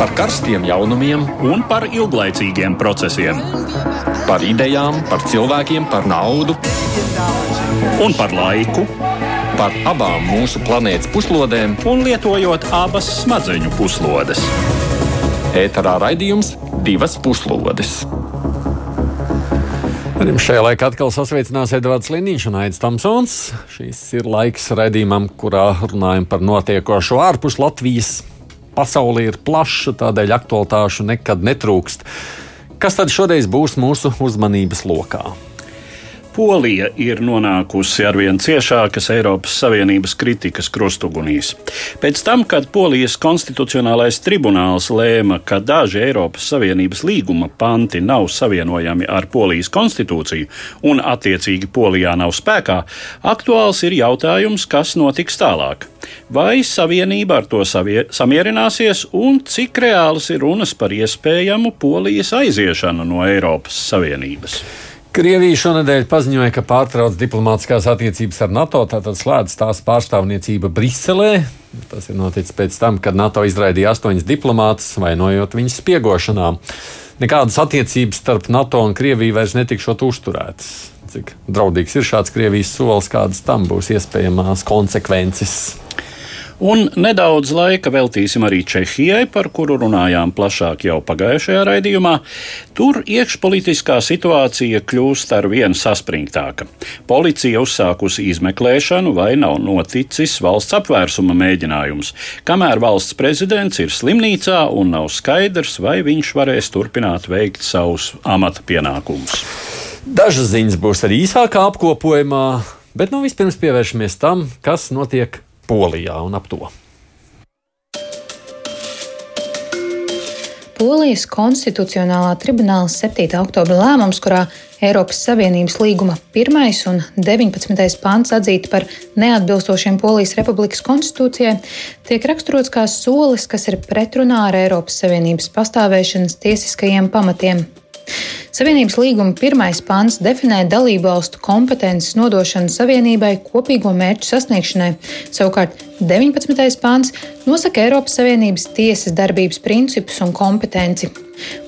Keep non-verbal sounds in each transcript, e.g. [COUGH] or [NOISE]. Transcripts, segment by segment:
par karstiem jaunumiem un par ilglaicīgiem procesiem. Par idejām, par cilvēkiem, par naudu un par laiku. Par abām mūsu planētas puslodēm, un lietojot abas smadzeņu puslodes. Ēterā raidījums divas puslodes. Arī šajā laikā atkal sasveicinās Edvards Liniņš un Aits Tamsons. Šis ir laiks raidījumam, kurā runājam par notiekošo ārpus Latvijas pasaule ir plaša, tādēļ aktualitāšu nekad netrūkst. Kas tad šoreiz būs mūsu uzmanības lokā? Polija ir nonākusi arvien ciešākas Eiropas Savienības kritikas krustugunīs. Pēc tam, kad Polijas konstitucionālais tribunāls lēma, ka daži Eiropas Savienības līguma panti nav savienojami ar Polijas konstitūciju un attiecīgi Polijā nav spēkā, aktuāls ir jautājums, kas notiks tālāk. Vai Savienība ar to savie, samierināsies un cik reāls ir runas par iespējamu Polijas aiziešanu no Eiropas Savienības? Krievija šonadēļ paziņoja, ka pārtrauc diplomātiskās attiecības ar NATO, tātad slēdz tās pārstāvniecība Briselē. Tas ir noticis pēc tam, kad NATO izraidīja astoņus diplomātus, vainojot viņus spiegošanā. Nekādas attiecības starp NATO un Krieviju vairs netikšot uzturētas. Cik draudīgs ir šāds Krievijas solis, kādas tam būs iespējamās konsekvences? Un nedaudz laika veltīsim arī Čehijai, par kuru runājām plašāk jau pagājušajā raidījumā. Tur iekšpolitiskā situācija kļūst ar vien saspringtāka. Policija uzsākusi izmeklēšanu, vai nav noticis valsts apvērsuma mēģinājums, kamēr valsts prezidents ir slimnīcā un nav skaidrs, vai viņš varēs turpināt veikt savus amata pienākumus. Dažas ziņas būs arī īsākā apkopojumā, bet nu vispirms pievēršamies tam, kas notiek Polijā un ap to. Polijas konstitucionālā tribunāla 7. oktobra lēmums, kurā Eiropas Savienības līguma 1. un 19. pants atzīti par neatbilstošiem Polijas Republikas konstitūcijai, tiek raksturots kā solis, kas ir pretrunā ar Eiropas Savienības pastāvēšanas tiesiskajiem pamatiem. Savienības līguma pirmais pants definē dalību valstu kompetences nodošanu Savienībai kopīgo mērķu sasniegšanai. Savukārt 19. pants nosaka Eiropas Savienības tiesas darbības principus un kompetenci.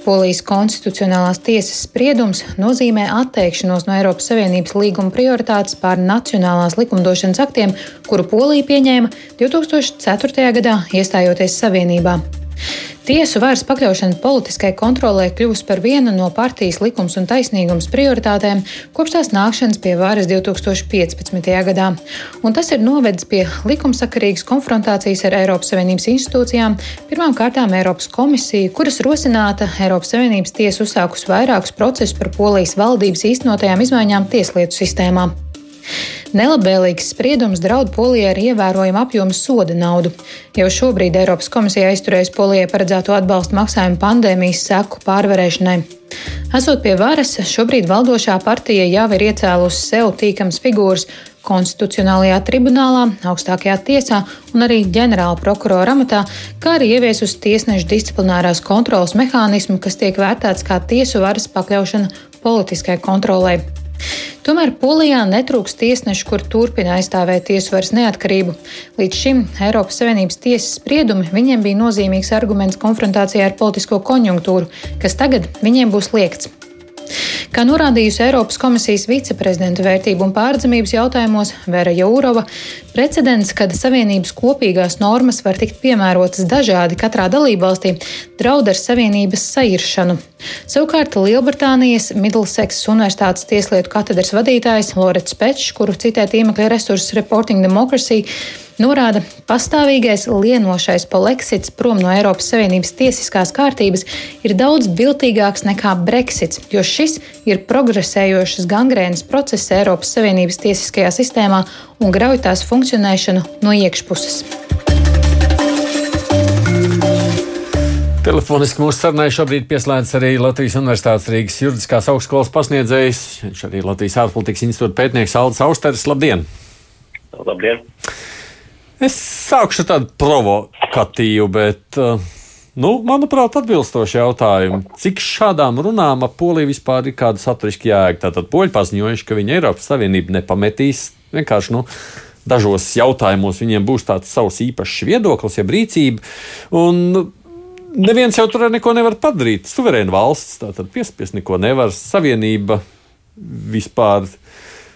Polijas konstitucionālās tiesas spriedums nozīmē atteikšanos no Eiropas Savienības līguma prioritātes pār nacionālās likumdošanas aktiem, kuru Polija pieņēma 2004. gadā iestājoties Savienībā. Tiesu varas pakļaušana politiskai kontrolē kļuvusi par vienu no partijas likums un taisnīgums prioritātēm kopš tās nākšanas pie varas 2015. gadā. Un tas ir novedis pie likumsakarīgas konfrontācijas ar Eiropas Savienības institūcijām, pirmām kārtām Eiropas komisiju, kuras rosināta Eiropas Savienības tiesa uzsākus vairākus procesus par Polijas valdības īstenotajām izmaiņām tieslietu sistēmā. Nelabvēlīgs spriedums draud Polijai ar ievērojumu apjomu soda naudu. Jau šobrīd Eiropas komisija aizturēs Polijai paredzēto atbalstu maksājumu pandēmijas seku pārvarēšanai. Esot pie varas, šobrīd valdošā partija jau ir iecēlusi sev tīkams figūras konstitucionālajā tribunālā, augstākajā tiesā un arī ģenerāla prokurora amatā, kā arī ieviesusi tiesnešu disciplinārās kontrolas mehānismu, kas tiek vērtēts kā tiesu varas pakļaušana politiskai kontrolai. Tomēr Polijā netrūks tiesnešu, kur turpina aizstāvēt tiesvaras neatkarību. Līdz šim Eiropas Savienības tiesas spriedumi viņiem bija nozīmīgs arguments konfrontācijā ar politisko konjunktūru, kas tagad viņiem būs liekts. Kā norādījusi Eiropas komisijas viceprezidenta vērtību un pārdzimības jautājumos Vera Jourova, precedents, kad Savienības kopīgās normas var tikt piemērotas dažādi katrā dalībvalstī, draud ar Savienības sairšanu. Savukārt Lielbritānijas Middleseksas Universitātes tieslietu katedras vadītājs Lorets Pečs, kuru citē tīmekļa resursu Reporting Democracy, norāda, pastāvīgais lienošais poleksits prom no Eiropas Savienības tiesiskās kārtības ir daudz viltīgāks nekā Brexits, jo šis ir progresējošas gangrēnas process Eiropas Savienības tiesiskajā sistēmā un grauj tās funkcionēšanu no iekšpuses. Telefoniski mūsu sarunai šobrīd pieslēdz arī Latvijas Universitātes Rīgas juridiskās augstskolas pasniedzējs, viņš arī Latvijas ārpolitikas institūta pētnieks Aldis Austeris. Labdien! Labdien! Es sākšu tādu provokatīvu, bet, uh, nu, manuprāt, atbilstošu jautājumu. Cik šādām runām ap Poliju vispār ir kāda saturiska jēga? Tātad poļi paziņojuši, ka viņi Eiropas Savienību nepametīs vienkārši, nu, dažos jautājumos viņiem būs tāds savs īpašs viedoklis, ja rīcība. Un neviens jau tur neko nevar padarīt. Suverēna valsts tātad piespiest neko nevar. Savienība vispār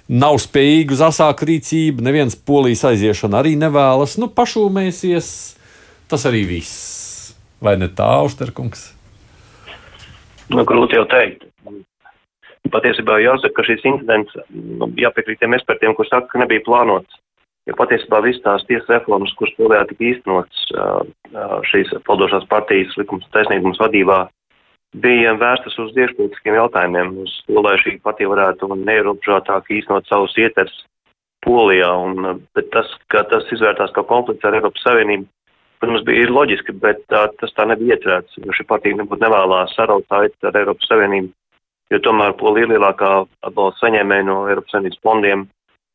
nav spējīga uz asāku rīcību, neviens polijas aiziešana arī nevēlas. Nu, pašūmēsies, tas arī viss. Vai ne tā, Austerkungs? Nu, grūti jau teikt. Patiesībā jāsaka, ka šis incidents, nu, jāpiekrīt tiem ekspertiem, kur saka, ka nebija plānots. Jo patiesībā visas tās tiesas reformas, kuras polijā tika īstenotas šīs valdošās partijas likums taisnīgums vadībā, bija vērstas uz iekšpolitiskiem jautājumiem, uz to, lai šī partija varētu neierobežotāk īstenot savus ietvers Polijā. Un, bet tas, ka tas izvērtās kā konflikts ar Eiropas Savienību, protams, bija loģiski, bet tā, tas tā nebija iecerēts, jo šī partija nebūtu nevēlās saraut saiti ar Eiropas Savienību, jo tomēr Polija ir lielākā atbalsta saņēmēja no Eiropas Savienības fondiem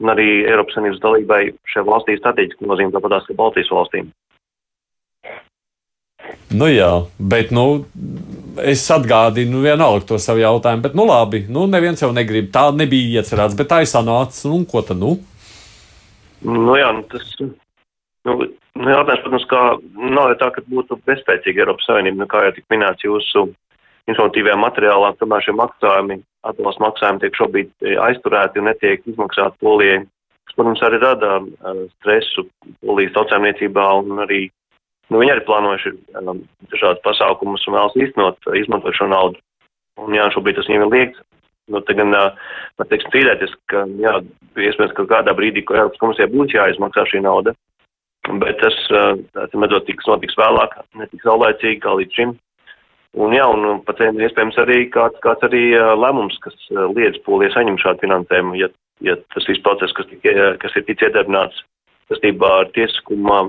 un arī Eiropas Savienības dalībai šajā valstī strateģiski nozīmē tāpatās kā Baltijas valstīm. Nu jā, bet nu, es atgādinu vienalga to savu jautājumu, bet nu labi, nu neviens jau negrib. Tā nebija iecerēts, bet tā ir sanācis, nu ko tad nu? Nu jā, nu tas, nu jautājums, protams, kā nav jau tā, ka būtu bezspēcīga Eiropas Savienība, nu kā jau tik minēts jūsu informatīvajā materiālā, tomēr šie maksājumi, atbalsta maksājumi tiek šobrīd e, aizturēti un netiek izmaksāti polijai. Tas, protams, arī rada uh, stresu polijas tautsēmniecībā un arī, nu, viņi arī plānojuši um, dažādas pasākumus un vēlas īstenot, izmantot šo naudu. Un jā, šobrīd tas viņiem ir liekts. Nu, te gan, uh, teiksim, cīdēties, ka, jā, iespējams, ka kādā brīdī, ko Eiropas komisijai būs jāizmaksā šī nauda, bet tas, uh, tā medzot, tiks notiks vēlāk, netiks saulēcīgi kā līdz šim. Un, jā, un pat iespējams arī kāds, kāds arī lēmums, kas liedz poliju saņemt šādu finansējumu, ja, ja tas viss process, kas, tika, kas ir ticis iedarbināts saistībā ar tiesiskumā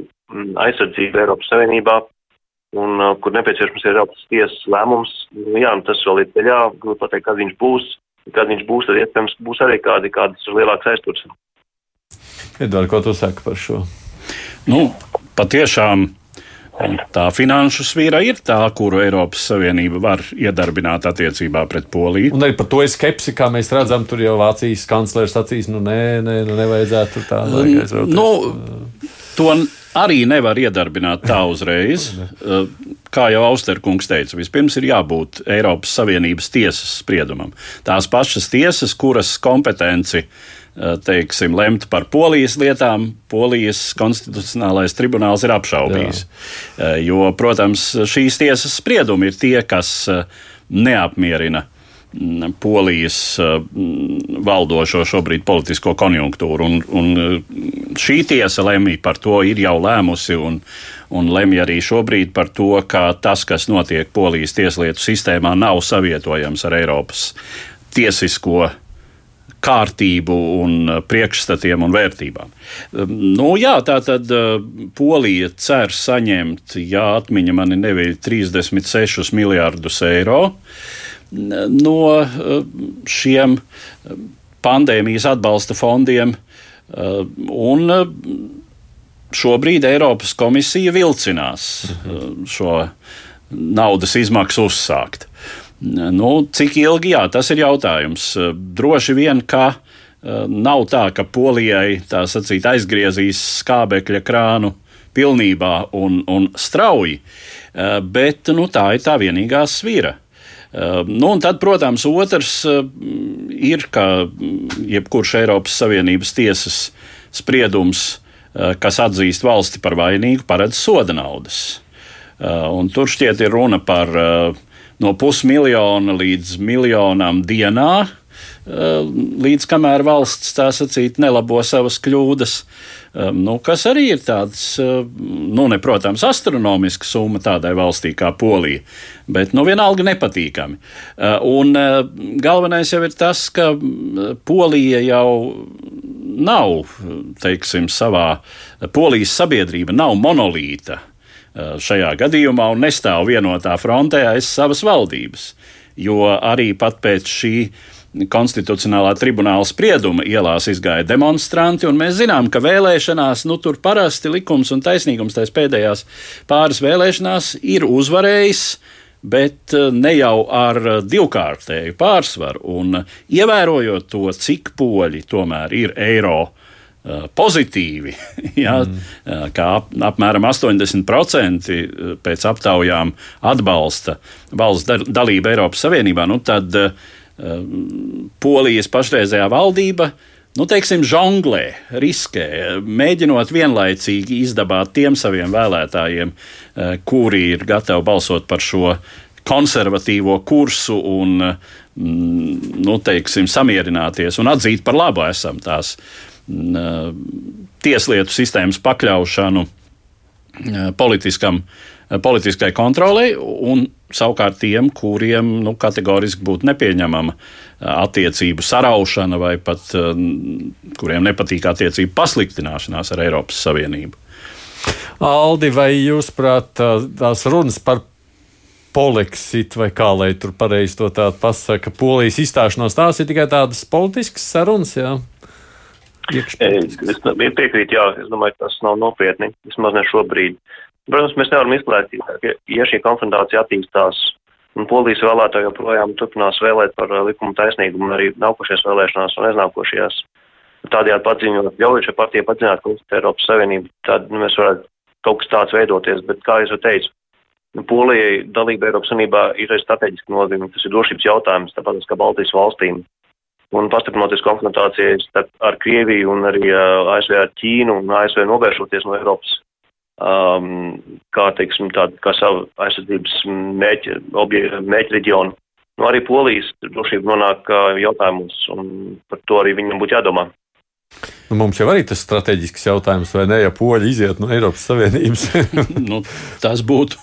aizsardzību Eiropas Savienībā, un kur nepieciešams ir Eiropas tiesas lēmums, nu, jā, un tas vēl ir ceļā, grūti pateikt, kad viņš būs, kad viņš būs, tad iespējams būs arī kādi, kādas lielākas aizturs. Edvard, ko tu saki par šo? Nu, patiešām tā finanšu svīra ir tā, kuru Eiropas Savienība var iedarbināt attiecībā pret Poliju. Un arī par to ir skepsi, kā mēs redzam, tur jau Vācijas kanclers acīs, nu nē, nē nu nevajadzētu tā. Nu, to arī nevar iedarbināt tā uzreiz. [LAUGHS] Kā jau Austerkungs teica, vispirms ir jābūt Eiropas Savienības tiesas spriedumam. Tās pašas tiesas, kuras kompetenci Eh, teiksim, lemt par polijas lietām, polijas konstitucionālais tribunāls ir apšaubījis. Jā. Eh, jo, protams, šīs tiesas spriedumi ir tie, kas eh, neapmierina mm, polijas valdošo šobrīd politisko konjunktūru. Un, un šī tiesa lemj par to, ir jau lēmusi un, un lemj arī šobrīd par to, ka tas, kas notiek polijas tieslietu sistēmā, nav savietojams ar Eiropas tiesisko kārtību, un uh, priekšstatiem un vērtībām. Um, nu, jā, tā tad uh, Polija cer saņemt, ja atmiņa mani neviļ, 36 miljārdus eiro no uh, šiem pandēmijas atbalsta fondiem. Un šobrīd Eiropas komisija vilcinās šo naudas izmaksu uzsākt. Nu, cik ilgi, jā, tas ir jautājums. Droši vien, ka eh, nav tā, ka Polijai tā sacīt aizgriezīs skābekļa krānu pilnībā un, un strauji, eh, bet nu, tā ir tā vienīgā svira. Eh, nu, tad, protams, otrs ir, ka jebkurš Eiropas Savienības tiesas spriedums, kas atzīst valsti par vainīgu, paredz soda naudas. Un tur šķiet ir runa par uh, no pusmiljona līdz miljonam dienā, eh, līdz kamēr valsts tā sacīt nelabo savas kļūdas. Eh, nu, kas arī ir tāds, eh, nu, ne, protams, astronomiska summa tādai valstī kā Polija, bet nu, vienalga nepatīkami. Un galvenais jau ir tas, ka Polija jau nav, teiksim, savā Polijas sabiedrība nav monolīta šajā gadījumā un nestāv vienotā frontē aiz savas valdības. Jo arī pat pēc šī konstitucionālā tribunāla sprieduma ielās izgāja demonstranti, un mēs zinām, ka vēlēšanās, nu tur parasti likums un taisnīgums tais pēdējās pāris vēlēšanās ir uzvarējis, bet eh, ne jau ar divkārtēju pārsvaru. Un ievērojot to, cik poļi tomēr ir eiro pozitīvi, [LAUGHS] ja, mm. kā ap, apmēram 80% pēc aptaujām atbalsta valsts dalību Eiropas Savienībā, nu tad uh, Polijas pašreizējā valdība nu, teiksim, žonglē, riskē, mēģinot vienlaicīgi izdabāt tiem saviem vēlētājiem, kuri ir gatavi balsot par šo konservatīvo kursu un mm, nu, teiksim, samierināties un atzīt par labu esam tās mm, tieslietu sistēmas pakļaušanu politiskam, politiskai kontrolei, un savukārt tiem, kuriem nu, kategoriski būtu nepieņemama attiecību saraušana vai pat kuriem nepatīk attiecību pasliktināšanās ar Eiropas Savienību. Aldi, vai jūs prāt tās runas par poleksit, vai kā lai tur pareizi to tādu pasaka, polijas izstāšanos, tās ir tikai tādas politiskas sarunas, jā? Es, es piekrītu, jā, es domāju, ka tas nav nopietni, vismaz ne šobrīd. Protams, mēs nevaram izslēgt, ka, ja šī konfrontācija attīstās un polijas vēlētāji joprojām turpinās vēlēt par likuma taisnīgumu arī nākošajās vēlēšanās un aiznākošajās, tādējādi padziņot, ļauj šai partijai padziļināt konfliktu Eiropas Savienību, tad nu, mēs varētu kaut kas tāds veidoties, bet kā jau teicu, Polijai dalība Eiropas Savienībā ir strateģiski nozīme, tas ir drošības jautājums, tāpat kā Baltijas valstīm. Un pastiprinoties konfrontācijai ar Krieviju un arī uh, ASV ar Ķīnu un ASV novēršoties no Eiropas, um, kā, teiksim, tāda, kā savu aizsardzības mēķi, mēķi reģionu. Nu, arī Polijas drošība nonāk uh, jautājumos, un par to arī viņam būtu jādomā. Nu, mums jau arī tas strateģisks jautājums, vai ne, ja poļi iziet no Eiropas Savienības. [LAUGHS] [LAUGHS] nu, tas, būtu,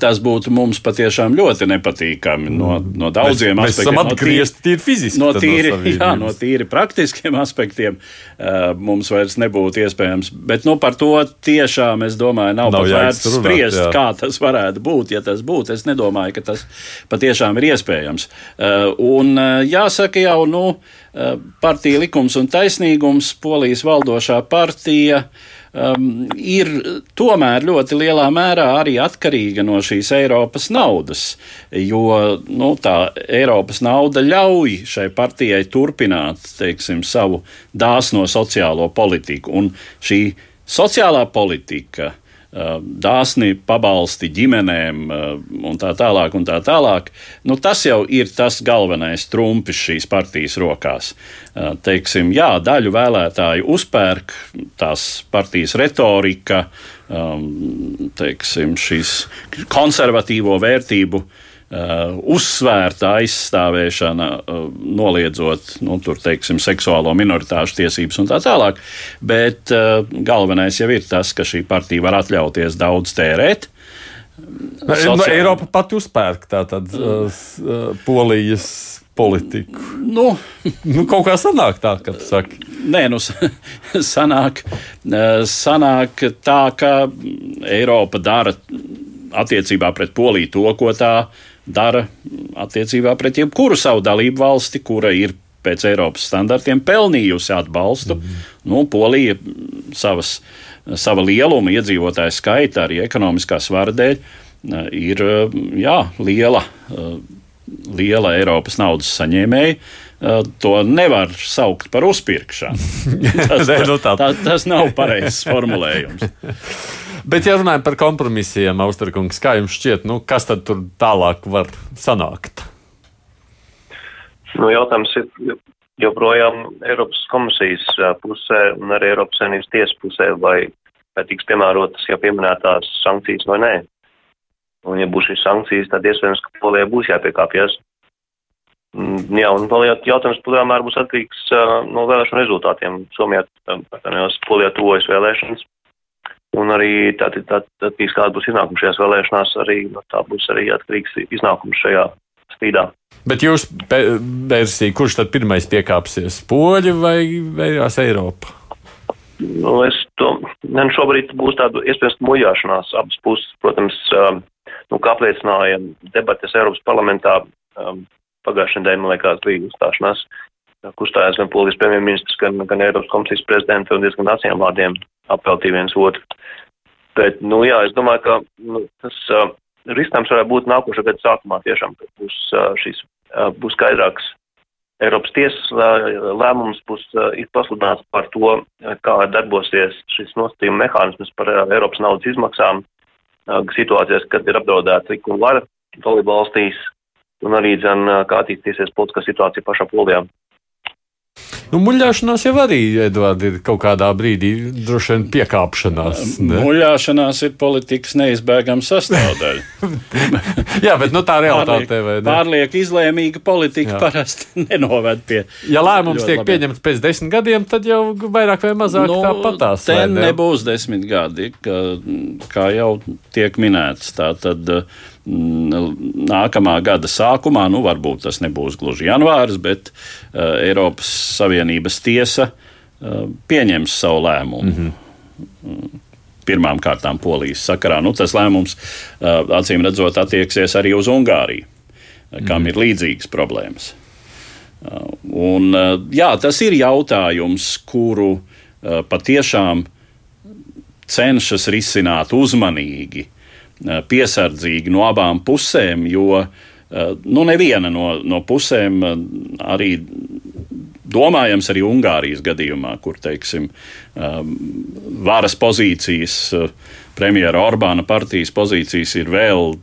tas būtu mums patiešām ļoti nepatīkami no, no daudziem mēs, aspektiem. Mēs esam atgriezti tīri fiziski. No tīri, no [LAUGHS] jā, no tīri praktiskiem aspektiem mums vairs nebūtu iespējams. Bet nu, par to tiešām, es domāju, nav, nav vērts spriest, jā. kā tas varētu būt. Ja tas būtu, es nedomāju, ka tas patiešām ir iespējams. Un jāsaka jau, nu, partija likums un taisnīgums Polijas valdošā partija um, ir tomēr ļoti lielā mērā arī atkarīga no šīs Eiropas naudas, jo nu, tā Eiropas nauda ļauj šai partijai turpināt teiksim, savu dāsno sociālo politiku. Un šī sociālā politika dāsni pabalsti ģimenēm uh, un tā tālāk. Un tā tālāk. Nu, tas jau ir tas galvenais trumpis šīs partijas rokās. Uh, teiksim, jā, daļu vēlētāju uzpērk tās partijas retorika, um, teiksim, šīs konservatīvo vērtību uzsvērta aizstāvēšana, uh, noliedzot nu, tur, teiksim, seksuālo minoritāšu tiesības un tā tālāk. Bet uh, galvenais jau ir tas, ka šī partija var atļauties daudz tērēt. Sociāli... Eiropa pat uzpērk tātad polijas politiku. Nu, [LAUGHS] nu, kaut kā sanāk tā, ka tu saki. Nē, nu, [LAUGHS] sanāk, sanāk tā, ka Eiropa dara attiecībā pret Poliju to, ko tā dara attiecībā pret jebkuru savu dalību valsti, kura ir pēc Eiropas standartiem pelnījusi atbalstu. Mm -hmm. nu, Polija savas, sava lieluma, iedzīvotāju skaita, arī ekonomiskā svara dēļ ir jā, liela, liela Eiropas naudas saņēmēja. To nevar saukt par uzpirkšanu. [LAUGHS] Tas, nu tā, tā, tas nav pareizs formulējums. [LAUGHS] Bet, ja runājam par kompromisiem, Austerkungs, kā jums šķiet, nu, kas tad tur tālāk var sanākt? Nu, jautājums ir joprojām Eiropas komisijas pusē un arī Eiropas Savienības tiesas pusē, vai, vai tiks piemērotas jau pieminētās sankcijas vai nē. Un, ja būs šīs sankcijas, tad iespējams, ka Polijai būs jāpiekāpjas. Mm, jā, un jautājums tomēr būs atkarīgs uh, no vēlēšanu rezultātiem. Somijā, uh, Polijā tuvojas vēlēšanas. Un arī tā, tā, tā, kāda būs iznākuma šajās vēlēšanās, arī no tā būs arī atkarīgs iznākums šajā strīdā. Bet jūs versija, kurš tad pirmais piekāpsies? Poļi vai vērās Eiropa? Nu, es to, ne, šobrīd būs tāda iespējams muļāšanās abas puses. Protams, um, nu, kā apliecināja debates Eiropas parlamentā um, pagājušajā nedēļā, man liekas, bija uzstāšanās, kur stājās gan polijas premjerministrs, gan, gan Eiropas komisijas prezidenta un diezgan acīm vārdiem apveltīja viens otru. Bet, nu jā, es domāju, ka nu, tas uh, risinājums varētu būt nākošā gada sākumā tiešām, kad būs uh, šīs, uh, būs skaidrāks Eiropas tiesas lēmums būs pasludināts par to, kā darbosies šis nosacījuma mehānisms par Eiropas naudas izmaksām situācijās, kad ir apdraudēta likuma vara dalību valstīs un arī, dzen, kā attīstīsies politiskā situācija pašā polijā. Nu, muļāšanās jau arī, Edvard, ir kaut kādā brīdī droši vien piekāpšanās. Ne? Muļāšanās ir politikas neizbēgama sastāvdaļa. [LAUGHS] Jā, bet nu, tā realitāte vai ne? Pārlieku izlēmīga politika Jā. parasti [LAUGHS] nenoved pie. Ja lēmums tiek labiem. pieņemts pēc desmit gadiem, tad jau vairāk vai mazāk nu, tāpatās. Te ne? nebūs desmit gadi, ka, kā jau tiek minēts. Tā tad, uh, nākamā gada sākumā, nu varbūt tas nebūs gluži janvāris, bet uh, Eiropas Savienības tiesa uh, pieņems savu lēmumu. Mm -hmm. Pirmām kārtām polijas sakarā. Nu, tas lēmums, uh, acīm redzot, attieksies arī uz Ungāriju, uh, kam mm. ir līdzīgas problēmas. Uh, un, uh, jā, tas ir jautājums, kuru uh, patiešām cenšas risināt uzmanīgi Eh, piesardzīgi no abām pusēm, jo eh, nu, neviena no, no pusēm eh, arī domājams arī Ungārijas gadījumā, kur teiksim, varas pozīcijas, premjera Orbāna partijas pozīcijas ir vēl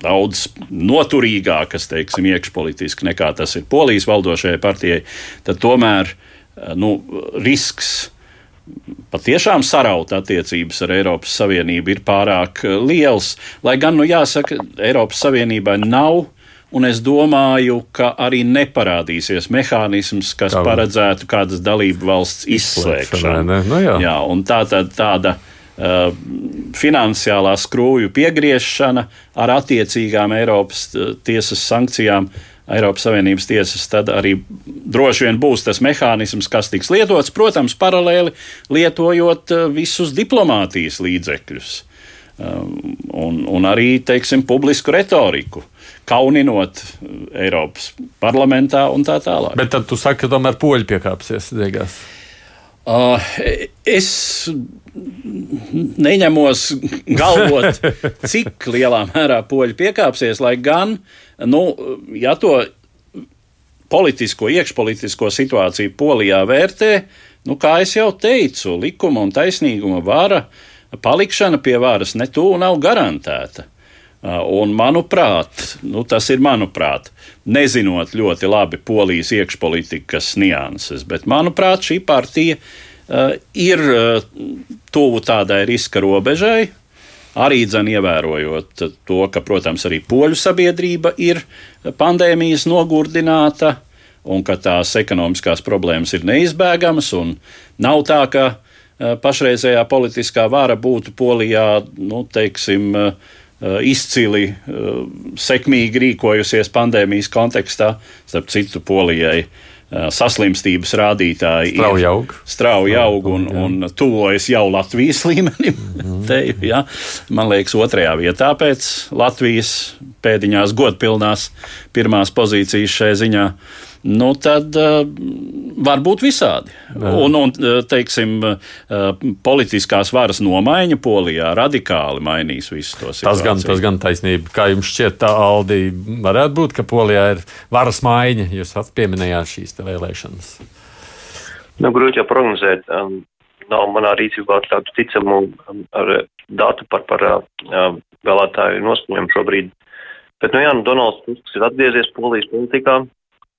daudz noturīgākas, teiksim, iekšpolitiski nekā tas ir Polijas valdošajai partijai, tad tomēr nu, risks patiešām saraut attiecības ar Eiropas Savienību ir pārāk eh, liels. Lai gan, nu jāsaka, Eiropas Savienībai nav. Un es domāju, ka arī neparādīsies mehānisms, kas Kā paredzētu kādas dalību valsts izslēgšanu. Nu, jā. jā, tā tad tāda uh, finansiālā skrūju piegriešana ar attiecīgām Eiropas uh, tiesas sankcijām Eiropas Savienības tiesas, tad arī droši vien būs tas mehānisms, kas tiks lietots, protams, paralēli lietojot eh, visus diplomātijas līdzekļus. Um, un, un arī, teiksim, publisku retoriku, kauninot eh, Eiropas parlamentā un tā tālāk. Bet tad tu saki, ka tomēr poļi piekāpsies beigās. Uh, es neņemos galvot, [LAUGHS] cik lielā mērā poļi piekāpsies, lai gan, nu, ja to politisko, iekšpolitisko situāciju Polijā vērtē, nu, kā jau teicu, likuma un taisnīguma vara palikšana pie varas ne tuvu nav garantēta. Un, manuprāt, nu, tas ir manuprāt, nezinot ļoti labi polijas iekšpolitikas nianses, bet manuprāt, šī partija uh, ir uh, tuvu tādai riska robežai. Arī dzen ievērojot to, ka, protams, arī poļu sabiedrība ir pandēmijas nogurdināta un ka tās ekonomiskās problēmas ir neizbēgamas. Nav tā, ka uh, pašreizējā politiskā vara būtu Polijā, nu, teiksim, uh, Eh, izcili eh, sekmīgi rīkojusies pandēmijas kontekstā, starp citu, Polijai. Eh, saslimstības rādītāji strauji aug, strauji aug un, un tuvojas jau Latvijas [LAUGHS] līmenim. Mm. Te, ja, man liekas, otrajā vietā pēc Latvijas pēdiņās godpilnās pirmās pozīcijas šai ziņā. Nu tad uh, var būt visādi. Jā. Un, un eh, teiksim, uh, politiskās varas nomaiņa Polijā radikāli mainīs visu to situāciju. Tas gan, tas gan taisnība. Kā jums šķiet, tā Aldi varētu būt, ka Polijā ir varas maiņa? Jūs pieminējāt šīs vēlēšanas. Nu, grūti jau prognozēt. Um, nav manā rīcībā tādu ticamu um, ar datu par, par uh, vēlētāju noskaņojumu šobrīd. Bet, nu jā, nu, Donalds Tusks ir atgriezies Polijas politikā.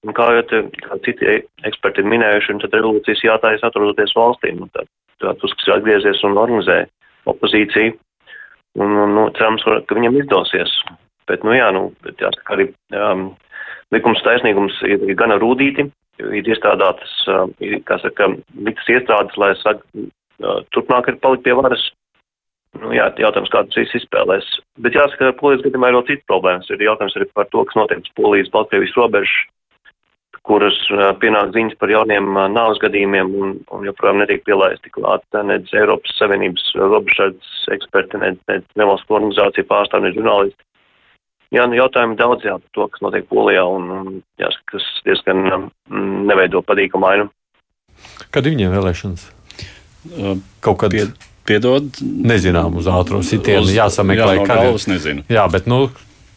Un kā jau te, kā citi eksperti ir minējuši, tad revolūcijas jātājas atrodoties valstī. Nu, tā, tā Tusks ir atgriezies un organizē opozīciju. Un, un nu, cerams, ka viņam izdosies. Bet, nu jā, nu, bet jāsaka, arī um, likums taisnīgums ir, ir gana rūdīti. Ir iestrādātas, uh, ir, kā saka, liktas iestrādes, lai saka, uh, turpmāk ir palikt pie varas. Nu, jā, jautājums, kā tas viss izspēlēs. Bet jāsaka, ka polijas gadījumā ir vēl citas problēmas. Ir jautājums arī par to, kas notiek uz polijas Baltkrievijas robežas kuras pienāk ziņas par jauniem nāves gadījumiem un, un joprojām netiek pielaisti klāt nedz Eiropas Savienības robežsardzes eksperti, nedz, nedz nevalstu organizāciju pārstāvji, nedz žurnālisti. Jā, nu jautājumi daudz jā par to, kas notiek Polijā un, un jāsaka, kas diezgan mm, neveido patīkamu ainu. Kad viņiem vēlēšanas? Kaut kad. Pie... Piedod. Nezinām, uz ātro sitienu jāsameklē. Jā, no galvas nezinu. Jā, bet nu,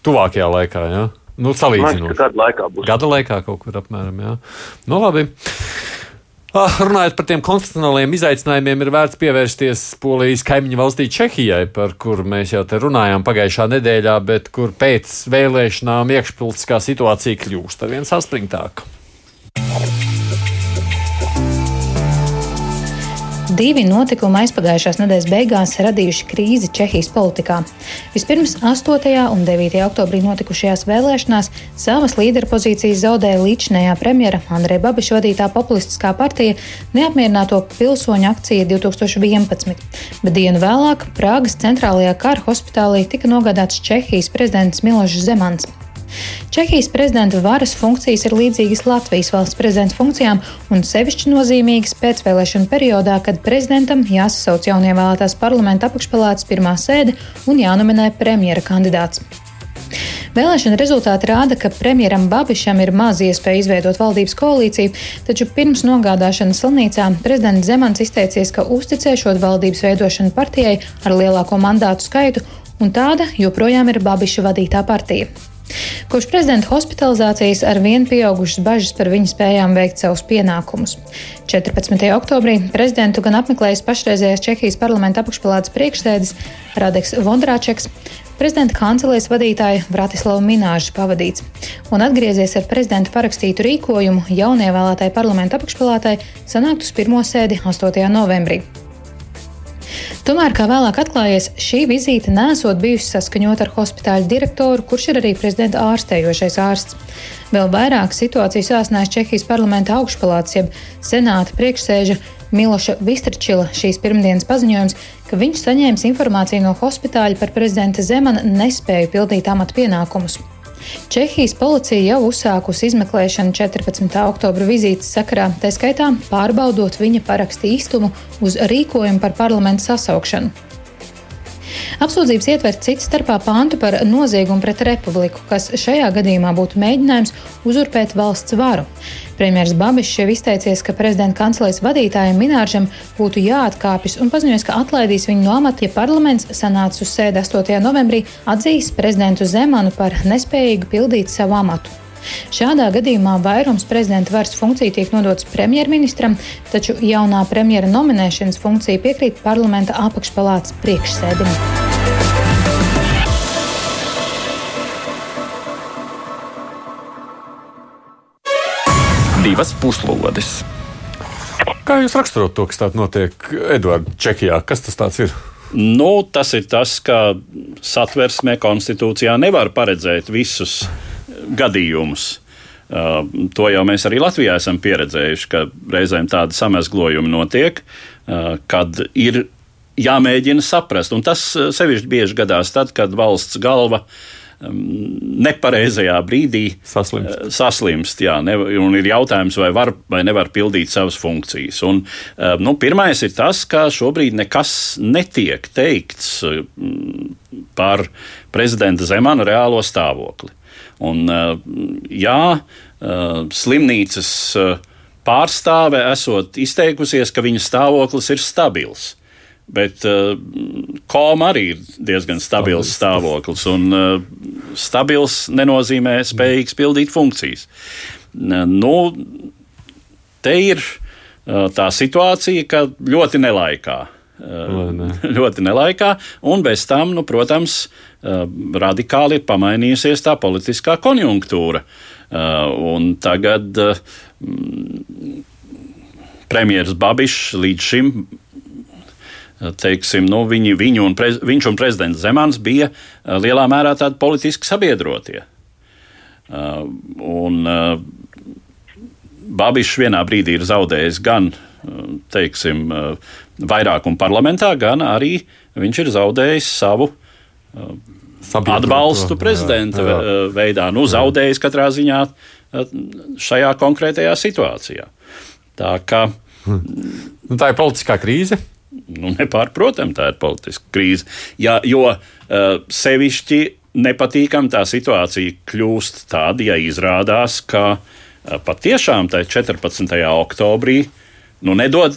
tuvākajā laikā, jā. Nu, salīdzinot. Gada laikā būs. Gada laikā kaut kur apmēram, jā. Nu, labi. Ah, runājot par tiem konstitucionāliem izaicinājumiem, ir vērts pievērsties Polijas kaimiņu valstī Čehijai, par kuru mēs jau te runājām pagājušā nedēļā, bet kur pēc vēlēšanām iekšpolitiskā situācija kļūst ar vien saspringtāka. Divi notikumi aizpagājušās nedēļas beigās radījuši krīzi Čehijas politikā. Vispirms 8. un 9. oktobrī notikušajās vēlēšanās savas līderpozīcijas zaudēja līdzinējā premjera Andreja Babiša vadītā populistiskā partija neapmierināto pilsoņu akcija 2011, bet dienu vēlāk Prāgas centrālajā kara hospitālī tika nogādāts Čehijas prezidents Milošs Zemans. Čehijas prezidenta varas funkcijas ir līdzīgas Latvijas valsts prezidenta funkcijām un sevišķi nozīmīgas pēcvēlēšanu periodā, kad prezidentam jāsasauc jaunievēlētās parlamenta apakšpalātas pirmā sēde un jānominē premjera kandidāts. Vēlēšana rezultāti rāda, ka premjeram Babišam ir maz iespēja izveidot valdības koalīciju, taču pirms nogādāšanas slimnīcā prezidents Zemans izteicies, ka uzticēšot valdības veidošanu partijai ar lielāko mandātu skaitu, un tāda joprojām ir Babiša vadītā partija. Kopš prezidenta hospitalizācijas ar vien pieaugušas bažas par viņa spējām veikt savus pienākumus. 14. oktobrī prezidentu gan apmeklējis pašreizējais Čehijas parlamenta apakšpalātas priekšsēdis Radeks Vondrāčeks, prezidenta kancelēs vadītāja Vratislava Minēža pavadīts un atgriezies ar prezidenta parakstītu rīkojumu jaunievēlētai parlamenta apakšpalātai sanākt uz pirmo sēdi 8. novembrī. Tomēr, kā vēlāk atklājies, šī vizīte nesot bijusi saskaņota ar hospitāļa direktoru, kurš ir arī prezidenta ārstējošais ārsts. Vēl vairāk situāciju sāsnēs Čehijas parlamenta augšpalāts, jeb senāta priekšsēža Miloša Vistrčila šīs pirmdienas paziņojums, ka viņš saņēmis informāciju no hospitāļa par prezidenta Zemana nespēju pildīt amata pienākumus. Čehijas policija jau uzsākusi izmeklēšanu 14. oktobra vizītes sakarā, tā skaitā pārbaudot viņa parakstu īstumu uz rīkojumu par parlamentu sasaukšanu. Apsūdzības ietver citu starpā pāntu par noziegumu pret republiku, kas šajā gadījumā būtu mēģinājums uzurpēt valsts varu. Premjerministrs Babišs jau izteicies, ka prezidenta kancelēs vadītājiem Mināržam būtu jāatkāpjas un paziņoja, ka atlaidīs viņu no amata, ja parlaments sanāca uz sēdi 8. novembrī atzīs prezidentu Zemanu par nespējīgu pildīt savu amatu. Šādā gadījumā vairums prezidenta varas funkciju tiek nodots premjerministram, taču jaunā premjera nominēšanas funkcija piekrīt parlamenta apakšpalātas priekšsēdim. Divas puslodes. Kā jūs raksturot to, kas tāds notiek Edvards Čekijā? Kas tas ir? Nu, tas ir tas, ka satversmē konstitūcijā nevar paredzēt visus gadījumus. Uh, to jau mēs arī Latvijā esam pieredzējuši, ka reizēm tādi samezglojumi notiek, uh, kad ir jāmēģina saprast. Un tas uh, sevišķi bieži gadās tad, kad valsts galva um, nepareizajā brīdī saslimst. Uh, saslimst jā, ne, un ir jautājums, vai var vai nevar pildīt savas funkcijas. Un, uh, nu, pirmais ir tas, ka šobrīd nekas netiek teikts uh, par prezidenta Zemana reālo stāvokli. Un, eh, jā, eh, slimnīcas eh, pārstāve esot izteikusies, ka viņa stāvoklis ir stabils. Bet uh, koma arī ir diezgan stabils stāvoklis, un uh, stabils nenozīmē spējīgs pildīt funkcijas. Nu, te ir uh, tā situācija, ka ļoti nelaikā. Ne. [LAUGHS] ļoti nelaikā, un bez tam, nu, protams, radikāli ir pamainījusies tā politiskā konjunktūra. Un tagad premjerministrs Babišs līdz šim teiksim, nu, viņi, viņu un prez, viņš un prezidents Zemans bija lielā mērā tādi politiski sabiedrotie. Un Babišs vienā brīdī ir zaudējis gan teiksim, vairākumu parlamentā, gan arī viņš ir zaudējis savu Sabiedroto, atbalstu prezidenta jā, jā. veidā. Nu, zaudējis katrā ziņā šajā konkrētajā situācijā. Tā kā Nu, tā ir politiskā krīze. nu, nepārprotami tā ir politiska krīze. Ja, jo uh, sevišķi nepatīkami tā situācija kļūst tāda, ja izrādās, ka uh, patiešām tajā 14. oktobrī, nu, nedod,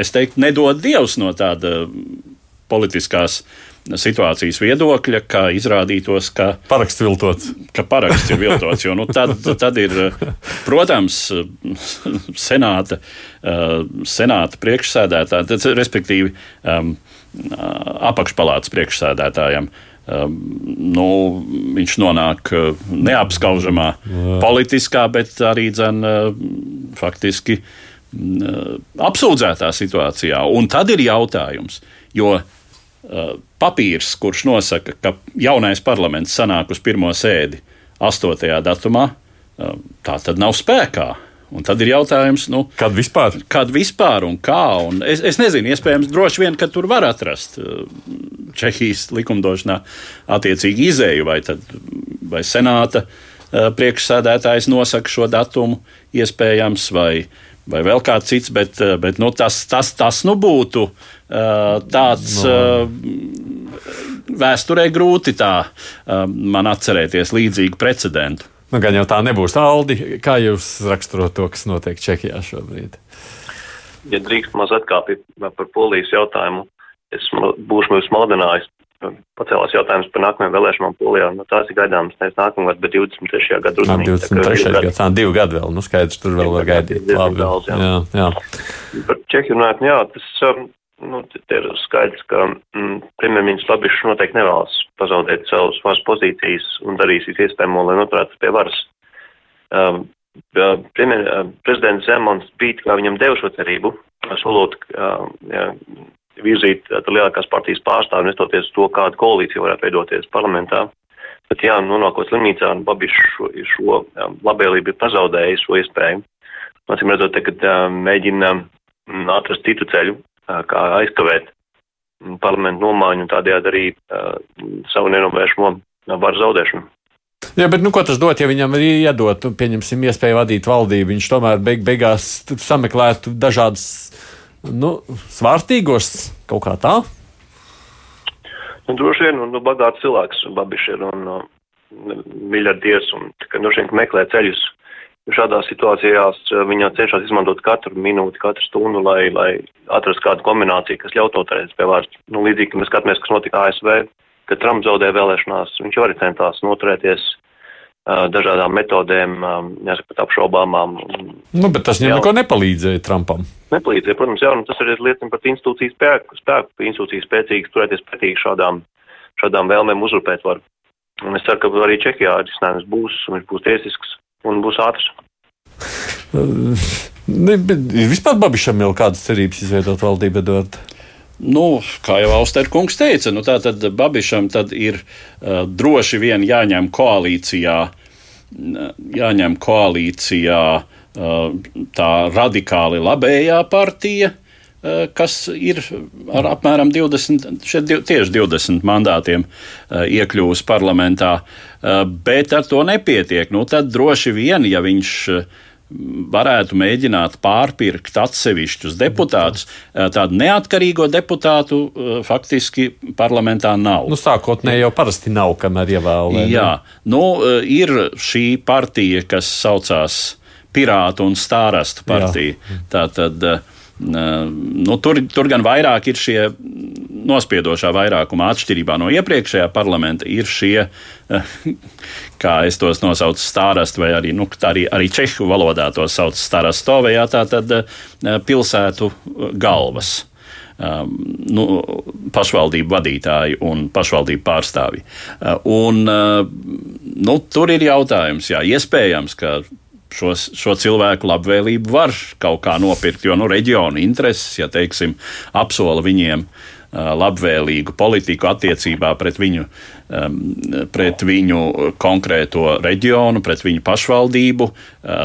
es teiktu, nedod Dievs no tāda politiskās situācijas viedokļa, ka izrādītos, ka paraksts viltots. Ka paraksts ir viltots, jo nu, tad, tad ir, protams, senāta, senāta priekšsēdētāja, respektīvi um, apakšpalātas priekšsēdētājiem. Um, nu, viņš nonāk neapskaužamā Jā. politiskā, bet arī dzen, faktiski apsūdzētā situācijā. Un tad ir jautājums, jo uh, papīrs, kurš nosaka, ka jaunais parlaments sanāk uz pirmo sēdi 8. datumā, uh, tā tad nav spēkā. Un tad ir jautājums, nu, kad vispār? Kad vispār un kā? Un es, es nezinu, iespējams, droši vien, ka tur var atrast uh, Čehijas likumdošanā attiecīgi izēju, vai, tad, vai senāta priekšsēdētājs nosaka šo datumu, iespējams, vai, vai vēl kāds cits, bet, bet nu, tas, tas, tas nu būtu tāds. No. Vēsturē grūti tā man atcerēties līdzīgu precedentu. Nu, gan jau tā nebūs. Aldi, kā jūs raksturot to, kas notiek Čehijā šobrīd? Ja drīkst maz atkāpīt par polijas jautājumu, es būšu jūs maldinājis. Pacēlās jautājums par nākamajām vēlēšanām Polijā. Nu, tās ir gaidāmas nevis nākamgad, bet 23. gadu rudenī. 23. gads, tā divi gadi vēl, nu skaidrs, tur vēl var gaidīt. Labi, daudz, jā. Jā, jā. Par Čehiju runājot, nu jā, tas um, nu, ir skaidrs, ka mm, premjerministrs Labišs noteikti nevēlas pazaudēt savas varas pozīcijas un darīs iespējamo, lai noturētu pie varas. Um, premjer, prezidents Zemons bija, kā viņam devu šo cerību, solot um, jā, virzīt lielākās partijas pārstāvi, nestoties to, kāda koalīcija varētu veidoties parlamentā. Bet jā, nonākot slimnīcā, Babišs šo, šo labēlību ir pazaudējis šo iespēju. Mācīm redzot, tagad mēģina atrast citu ceļu, kā aizkavēt parlamentu nomaiņu un tādējādi arī savu nenovēršamo varu zaudēšanu. Jā, bet nu, ko tas dod, ja viņam ir iedot, nu, pieņemsim, iespēju vadīt valdību? Viņš tomēr beig beigās sameklētu dažādas nu, svārstīgos kaut kā tā. Nu, droši vien, nu, bagāts cilvēks, Babišs ir un uh, miljardieris, un ka droši vien meklē ceļus šādās situācijās eh, viņa cenšas izmantot katru minūti, katru stundu, lai, lai atrastu kādu kombināciju, kas ļautu noturēties pie varas. Nu, līdzīgi, ka mēs skatāmies, kas notika ASV, kad Trumps zaudēja vēlēšanās, viņš arī centās noturēties uh, dažādām metodēm, jāsaka, apšaubāmām. Nu, bet tas viņam neko nepalīdzēja Trumpam. Nepalīdzēja, protams, jā, un tas arī liecina par institūciju spēku, spēku, ka institūcijas spēcīgas turēties pretī šādām, šādām vēlmēm uzurpēt varu. Un es ceru, ka arī Čehijā risinājums būs, un viņš būs tiesisks un būs ātrs. [LAUGHS] Ne, vispār Babišam jau kādas cerības izveidot valdību, Edvard? Nu, kā jau Austerkungs teica, nu, tad Babišam tad ir uh, droši vien jāņem koalīcijā, jāņem koalīcijā uh, tā radikāli labējā partija, uh, kas ir ar apmēram 20, šeit tieši 20 mandātiem uh, iekļūst parlamentā. Uh, bet ar to nepietiek. Nu, tad droši vien, ja viņš eh, varētu mēģināt pārpirkt atsevišķus deputātus. Tādu neatkarīgo deputātu faktiski parlamentā nav. Nu, sākotnēji jau parasti nav, kamēr ievēlē. Jā, nu, ir šī partija, kas saucās Pirātu un Stārastu partija. Jā. Tā tad. Nu, tur, tur gan vairāk ir šie nospiedošā vairākuma atšķirībā no iepriekšējā parlamenta, ir šie, kā es tos nosaucu, stārast, vai arī, nu, arī, arī čehu valodā to sauc starastovējā, tā tad pilsētu galvas. Um, nu, pašvaldību vadītāji un pašvaldību pārstāvji. Uh, un, uh, nu, tur ir jautājums, jā, iespējams, ka šos, šo cilvēku labvēlību var kaut kā nopirkt. Jo nu, reģiona intereses, ja teiksim, apsola viņiem labvēlīgu politiku attiecībā pret viņu, pret viņu konkrēto reģionu, pret viņu pašvaldību.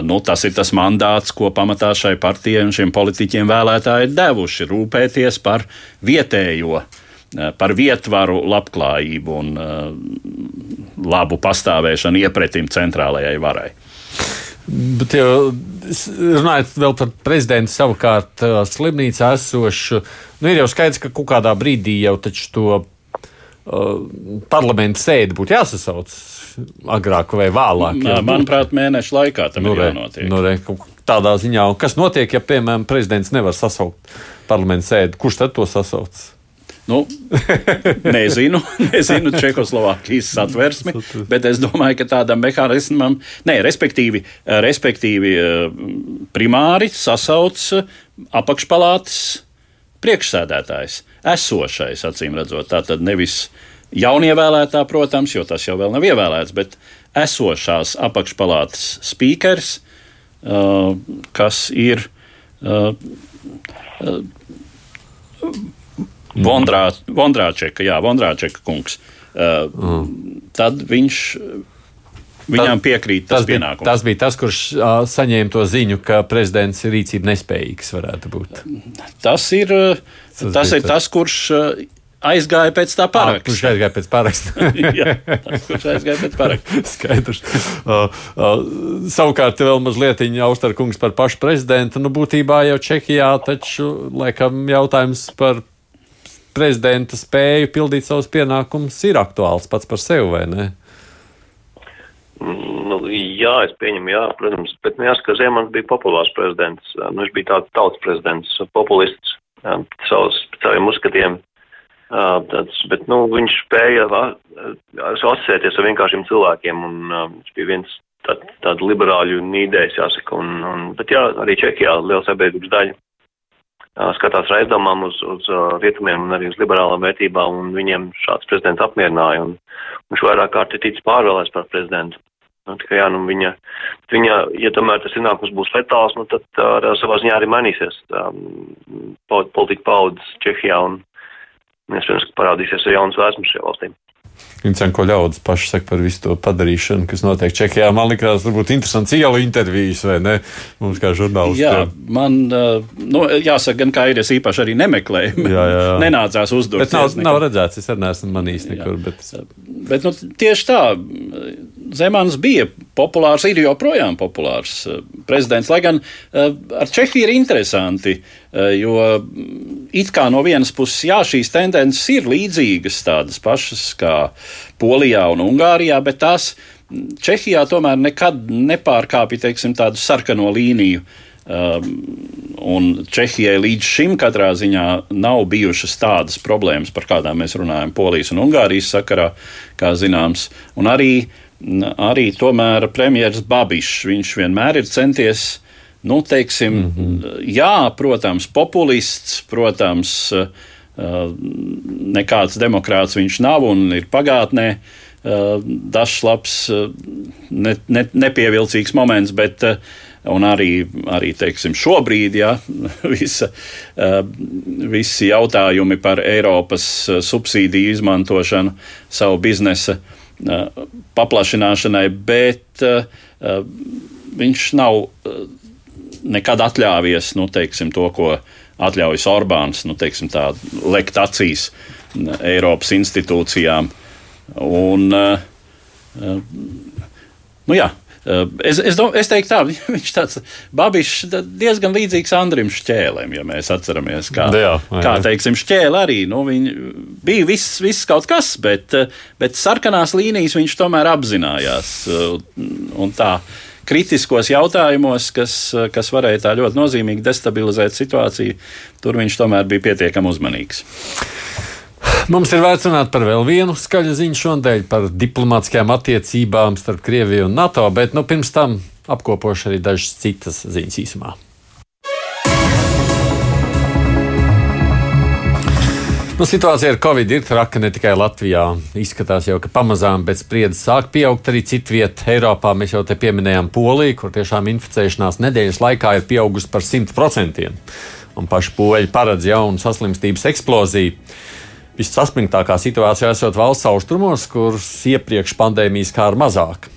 Nu, tas ir tas mandāts, ko pamatā šai partijai un šiem politiķiem vēlētāji ir devuši - rūpēties par vietējo par vietvaru, labklājību un uh, labu pastāvēšanu iepretim centrālajai varai. Bet, runājot vēl par prezidentu, savukārt slimnīcā esošu, nu, ir jau skaidrs, ka kaut kādā brīdī jau to uh, parlamentu sēdi būtu jāsasauc agrāk vai vēlāk. Jā, manuprāt, mēnešu laikā tam nu, ir jānotiek. Nu, re, tādā ziņā, kas notiek, ja, piemēram, prezidents nevar sasaukt parlamentu sēdi, kurš tad to sasauc? Nu, [LAUGHS] nezinu, [LAUGHS] nezinu Čehoslovākijas satversmi, bet es domāju, ka tādam mehānismam, nē, respektīvi, respektīvi primāri sasauc apakšpalātas priekšsēdētājs, esošais, acīm redzot, tā tad nevis jaunievēlētā, protams, jo tas jau vēl nav ievēlēts, bet esošās apakšpalātas spīkers, kas ir Vondrā, Vondrāčeka, jā, Vondrāčeka kungs. Uh, mm. Tad viņš. Viņām piekrīt tas, tas pienākums. Bija, tas bija tas, kurš uh, saņēma to ziņu, ka prezidents ir rīcība nespējīgs. Tas ir tas, tas, ir tas kurš uh, aizgāja pēc tā paraksta. Kurš aizgāja pēc paraksta? [LAUGHS] Jā, tas, kurš aizgāja pēc paraksta. [LAUGHS] Skaidrs. Uh, uh, savukārt, vēl mazliet Austarkungs par pašu prezidentu. Nu, būtībā jau Čehijā taču, laikam, jautājums par prezidenta spēju pildīt savus pienākumus ir aktuāls pats par sevi, vai ne? Nu, jā, es pieņemu, jā, protams, bet nu, jāsaka, Zemans bija populārs prezidents. Nu, viņš bija tāds tautas prezidents, populists savus, saviem uzskatiem. Tāds, bet nu, viņš spēja asociēties ar vienkāršiem cilvēkiem, un viņš bija viens tād, tādu liberāļu nīdējs, jāsaka. Un, un, bet jā, arī Čehijā liela sabiedrības daļa skatās ar aizdomām uz, uz rietumiem un arī uz liberālām vērtībām, un viņiem šāds prezidents apmierināja, un viņš vairāk kārt ir ticis pārvēlēts par prezidentu. Nu, tikai, jā, nu, viņa, viņa, ja tomēr tas iznākums būs letāls, nu, tad uh, savā ziņā arī mainīsies um, politika paudzes Čehijā, un iespējams, parādīsies arī jaunas vēsmas šajā valstī. Interesanti, ko ļaudis paši saka par visu to padarīšanu, kas notiek Čehijā. Man liekas, tas būtu interesants ielu intervijas, vai ne? Mums kā žurnālistiem. Jā, man, nu, jāsaka, gan kā ir, es īpaši arī nemeklēju. Jā, jā. [LAUGHS] Nenācās uzdot. Bet nav, nav redzēts, es arī neesmu manījis nekur. Jā. Bet, bet nu, tieši tā, Zemans bija populārs, ir joprojām populārs prezidents, lai gan ar Čehiju ir interesanti, jo it kā no vienas puses, jā, šīs tendences ir līdzīgas tādas pašas kā Polijā un Ungārijā, bet tās Čehijā tomēr nekad nepārkāpja teiksim, tādu sarkano līniju. Um, un Čehijai līdz šim katrā ziņā nav bijušas tādas problēmas, par kādām mēs runājam Polijas un Ungārijas sakarā, kā zināms. Un arī, arī tomēr premjerministrs Babišs, viņš vienmēr ir centies nu, teiksim, mm -hmm. jā, protams, populists, protams, uh, nekāds demokrāts viņš nav un ir pagātnē. Dažs labs, ne, ne, nepievilcīgs moments, bet arī, arī teiksim, šobrīd ja, [LAUGHS] visa, visi jautājumi par Eiropas subsīdiju izmantošanu savu biznesa paplašināšanai, bet viņš nav nekad atļāvies nu, teiksim, to, ko atļaujas Orbāns, nu, teiksim, tā, lekt acīs Eiropas institūcijām. Un, uh, nu, jā, Es, es, dom, es teiktu, tā, [LAUGHS] viņš tāds babišs, diezgan līdzīgs Andrim Šķēlēm, ja mēs atceramies, kā, jā, jā. kā teiksim, Šķēle arī. Nu, bija viss, viss kaut kas, bet, bet sarkanās līnijas viņš tomēr apzinājās. Un tā, kritiskos jautājumos, kas, kas varēja tā ļoti nozīmīgi destabilizēt situāciju, tur viņš tomēr bija pietiekami uzmanīgs. Mums ir vērts runāt par vēl vienu skaļu ziņu šodien, par diplomātiskajām attiecībām starp Krieviju un NATO, bet nu, pirms tam apkopošu arī dažas citas ziņas īsumā. Nu, situācija ar Covid ir traka ne tikai Latvijā. Izskatās jau, ka pamazām pēc spriedzes sāk pieaugt arī citvietā Eiropā. Mēs jau te pieminējām Poliju, kur tiešām inficēšanās nedēļas laikā ir pieaugusi par 100%. Un paši poļi paredz jaunu saslimstības eksploziju. Vissaspringtākā situācijā esot valsts austrumos, kuras iepriekš pandēmijas kā ar mazāk.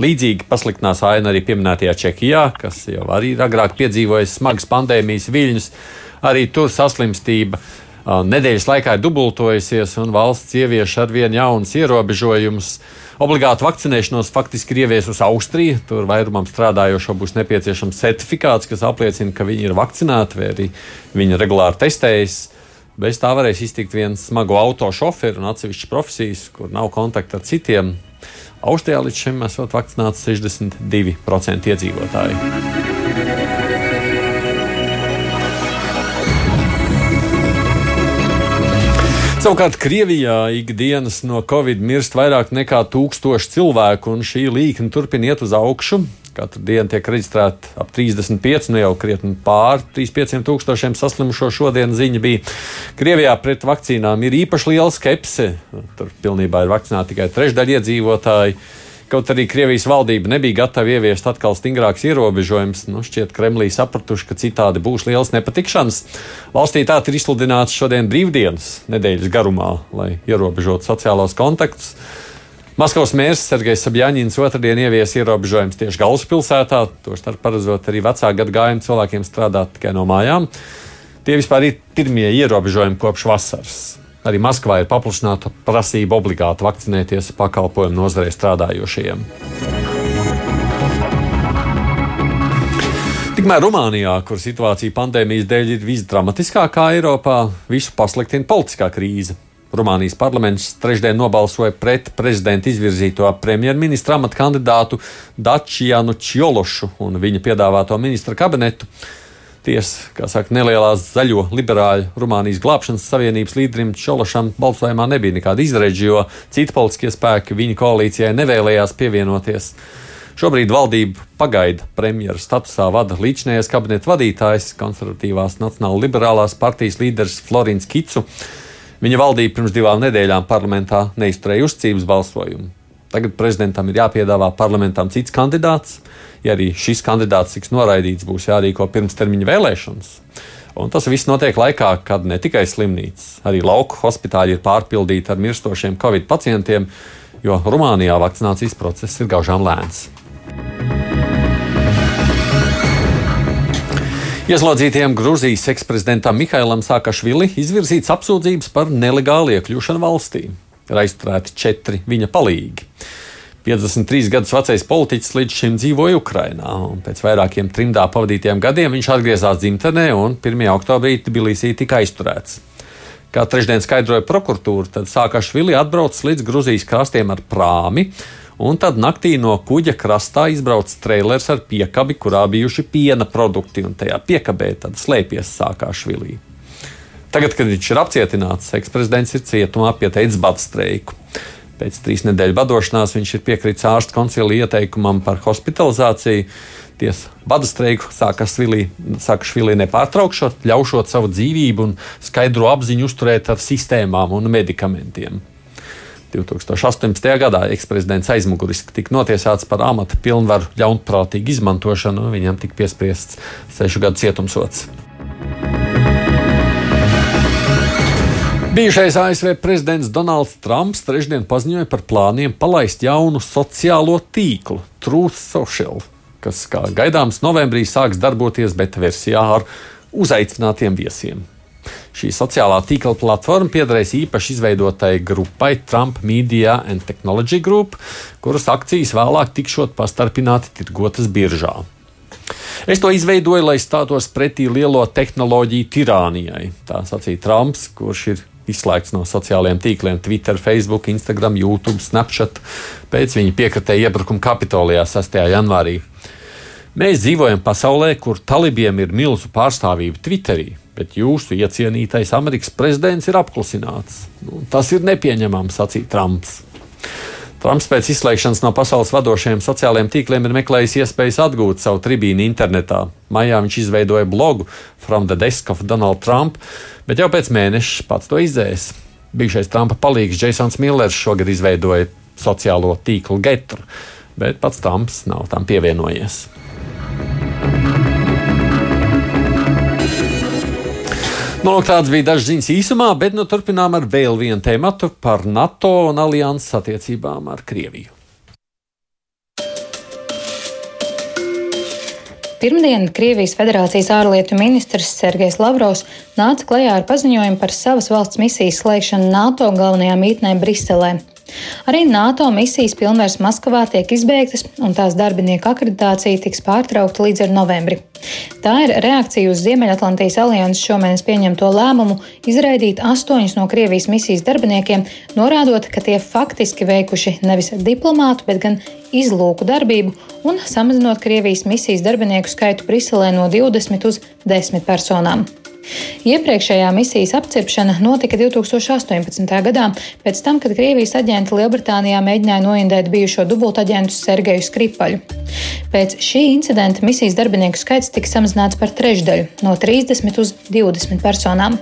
Līdzīgi pasliktinās aina arī pieminētajā Čehijā, kas jau arī agrāk piedzīvojis smagas pandēmijas viļņus. Arī tur saslimstība nedēļas laikā ir dubultojusies, un valsts ievieš ar vien jaunus ierobežojumus. Obligātu vakcinēšanos faktiski ir ieviesusi Austrija. Tur vairumam strādājošo būs nepieciešams certifikāts, kas apliecina, ka viņi ir vakcinēti vai arī viņi regulāri testējas. Bez tā varēs iztikt viens smagu auto šoferi un atsevišķas profesijas, kur nav kontakta ar citiem. Austrijā līdz šim esot vakcinēts 62% iedzīvotāji. Savukārt Krievijā ikdienas no covid mirst vairāk nekā tūkstoši cilvēku, un šī līkne turpina iet uz augšu. Katru dienu tiek reģistrēti ap 35, nu jau krietni pār 35 tūkstošiem saslimušo. Šodien ziņa bija, Krievijā pret vakcīnām ir īpaši liela skepse. Tur pilnībā ir vakcinēti tikai trešdaļa iedzīvotāji. Kaut arī Krievijas valdība nebija gatava ieviest atkal stingrākus ierobežojumus, nu, šķiet, Kremlī sapratuši, ka citādi būs liels nepatikšanas. Valstī tā ir izsludināts šodien brīvdienas nedēļas garumā, lai ierobežotu sociālos kontaktus. Maskavas mērs Sergejs Sabjaņins otrdien ievies ierobežojumus tieši galvaspilsētā, tostarp paredzot arī vecāku gadagājumu cilvēkiem strādāt tikai no mājām. Tie vispār ir pirmie ierobežojumi kopš vasaras. Arī Maskavā ir paplašināta prasība obligāti vakcinēties pakalpojumu nozarē strādājošiem. Tikmēr Rumānijā, kur situācija pandēmijas dēļ ir visdramatiskākā Eiropā, visu pasliktina politiskā krīze. Rumānijas parlaments trešdien nobalsoja pret prezidenta izvirzīto premjerministra amata kandidātu Dačianu Čjološu un viņa piedāvāto ministra kabinetu. Tiesa, kā saka, nelielās zaļo liberāļu Rumānijas glābšanas savienības līderim Čološam balsojumā nebija nekāda izredzi, jo citi politiskie spēki viņa koalīcijai nevēlējās pievienoties. Šobrīd valdību pagaida premjera statusā vada līdzinājais kabineta vadītājs, konservatīvās nacionāla liberālās partijas līderis Florins Kicu. Viņa valdība pirms divām nedēļām parlamentā neizturēja uzticības balsojumu. Tagad prezidentam ir jāpiedāvā parlamentam cits kandidāts ja arī šis kandidāts tiks noraidīts, būs jārīko pirmstermiņa vēlēšanas. Un tas viss notiek laikā, kad ne tikai slimnīcas, arī lauku hospitāļi ir pārpildīti ar mirstošiem covid pacientiem, jo Rumānijā vakcinācijas process ir gaužām lēns. Ieslodzītiem Grūzijas eksprezidentam Mihailam Sakašvili izvirzīts apsūdzības par nelegālu iekļūšanu valstī. Ir aizturēti četri viņa palīgi. 53 gadus vecais politiķis līdz šim dzīvoja Ukrajinā. Pēc vairākiem trimdā pavadītiem gadiem viņš atgriezās dzimtenē un 1. oktobrī Tbilisī tika aizturēts. Kā trešdien skaidroja prokuratūra, tad Sākašvili atbraucis līdz Gruzijas krastiem ar prāmi, un tad naktī no kuģa krastā izbraucis trailers ar piekabi, kurā bijuši piena produkti, un tajā piekabē tad slēpjas Sākašvili. Tagad, kad viņš ir apcietināts, eksprezidents ir cietumā pieteicis badu streiku. Pēc trīs nedēļu vadošanās viņš ir piekritis ārsta koncilija ieteikumam par hospitalizāciju. Tiesa bada streiku Sakašvilī nepārtraukšot, ļaušot savu dzīvību un skaidro apziņu uzturēt ar sistēmām un medikamentiem. 2018. gadā eksprezidents aizmuguriski tika notiesāts par amata pilnvaru ļaunprātīgu izmantošanu, un viņam tika piespriests sešu gadu cietumsots. Bijušais ASV prezidents Donalds Trumps trešdien paziņoja par plāniem palaist jaunu sociālo tīklu, Truth Social, kas, kā gaidāms, novembrī sāks darboties beta versijā ar uzaicinātiem viesiem. Šī sociālā tīkla platforma piederēs īpaši izveidotai grupai Trump Media and Technology Group, kuras akcijas vēlāk tikšot pastarpināti tirgotas biržā. Es to izveidoju, lai stātos pretī lielo tehnoloģiju tirānijai. Tā sacīja Trumps, kurš ir izslēgts no sociālajiem tīkliem, Twitter, Facebook, Instagram, YouTube, Snapchat pēc viņa piekritēja iebrukuma Kapitolijā 6. janvārī. Mēs dzīvojam pasaulē, kur talibiem ir milzu pārstāvība Twitterī, bet jūsu iecienītais Amerikas prezidents ir apklusināts. Nu, tas ir nepieņemams, sacīja Trumps. Trumps pēc izslēgšanas no pasaules vadošajiem sociālajiem tīkliem ir meklējis iespējas atgūt savu tribīnu internetā. Maijā viņš izveidoja blogu From the Desk of Donald Trump, bet jau pēc mēneša pats to izdzēs. Bijušais Trumpa palīgs Jasons Millers šogad izveidoja sociālo tīklu Getru, bet pats Trumps nav tam pievienojies. Nu, tāds bija dažs ziņas īsumā, bet nu, turpinām ar vēl vienu tēmatu par NATO un alianses attiecībām ar Krieviju. Pirmdien Krievijas Federācijas ārlietu ministrs Sergejs Lavrovs nāca klajā ar paziņojumu par savas valsts misijas slēgšanu NATO galvenajā mītnē Briselē. Arī NATO misijas pilnvērs Maskavā tiek izbeigtas, un tās darbinieku akreditācija tiks pārtraukta līdz ar novembri. Tā ir reakcija uz Ziemeļatlantijas alianses šomēnes pieņemto lēmumu izraidīt astoņus no Krievijas misijas darbiniekiem, norādot, ka tie faktiski veikuši nevis diplomātu, bet gan izlūku darbību un samazinot Krievijas misijas darbinieku skaitu Briselē no 20 uz 10 personām. Iepriekšējā misijas apcepšana notika 2018. gadā, pēc tam, kad Krievijas aģenti Lielbritānijā mēģināja noindēt bijušo dubultaģentu Sergeju Skripaļu. Pēc šī incidenta misijas darbinieku skaits tika samazināts par trešdaļu - no 30 uz 20 personām.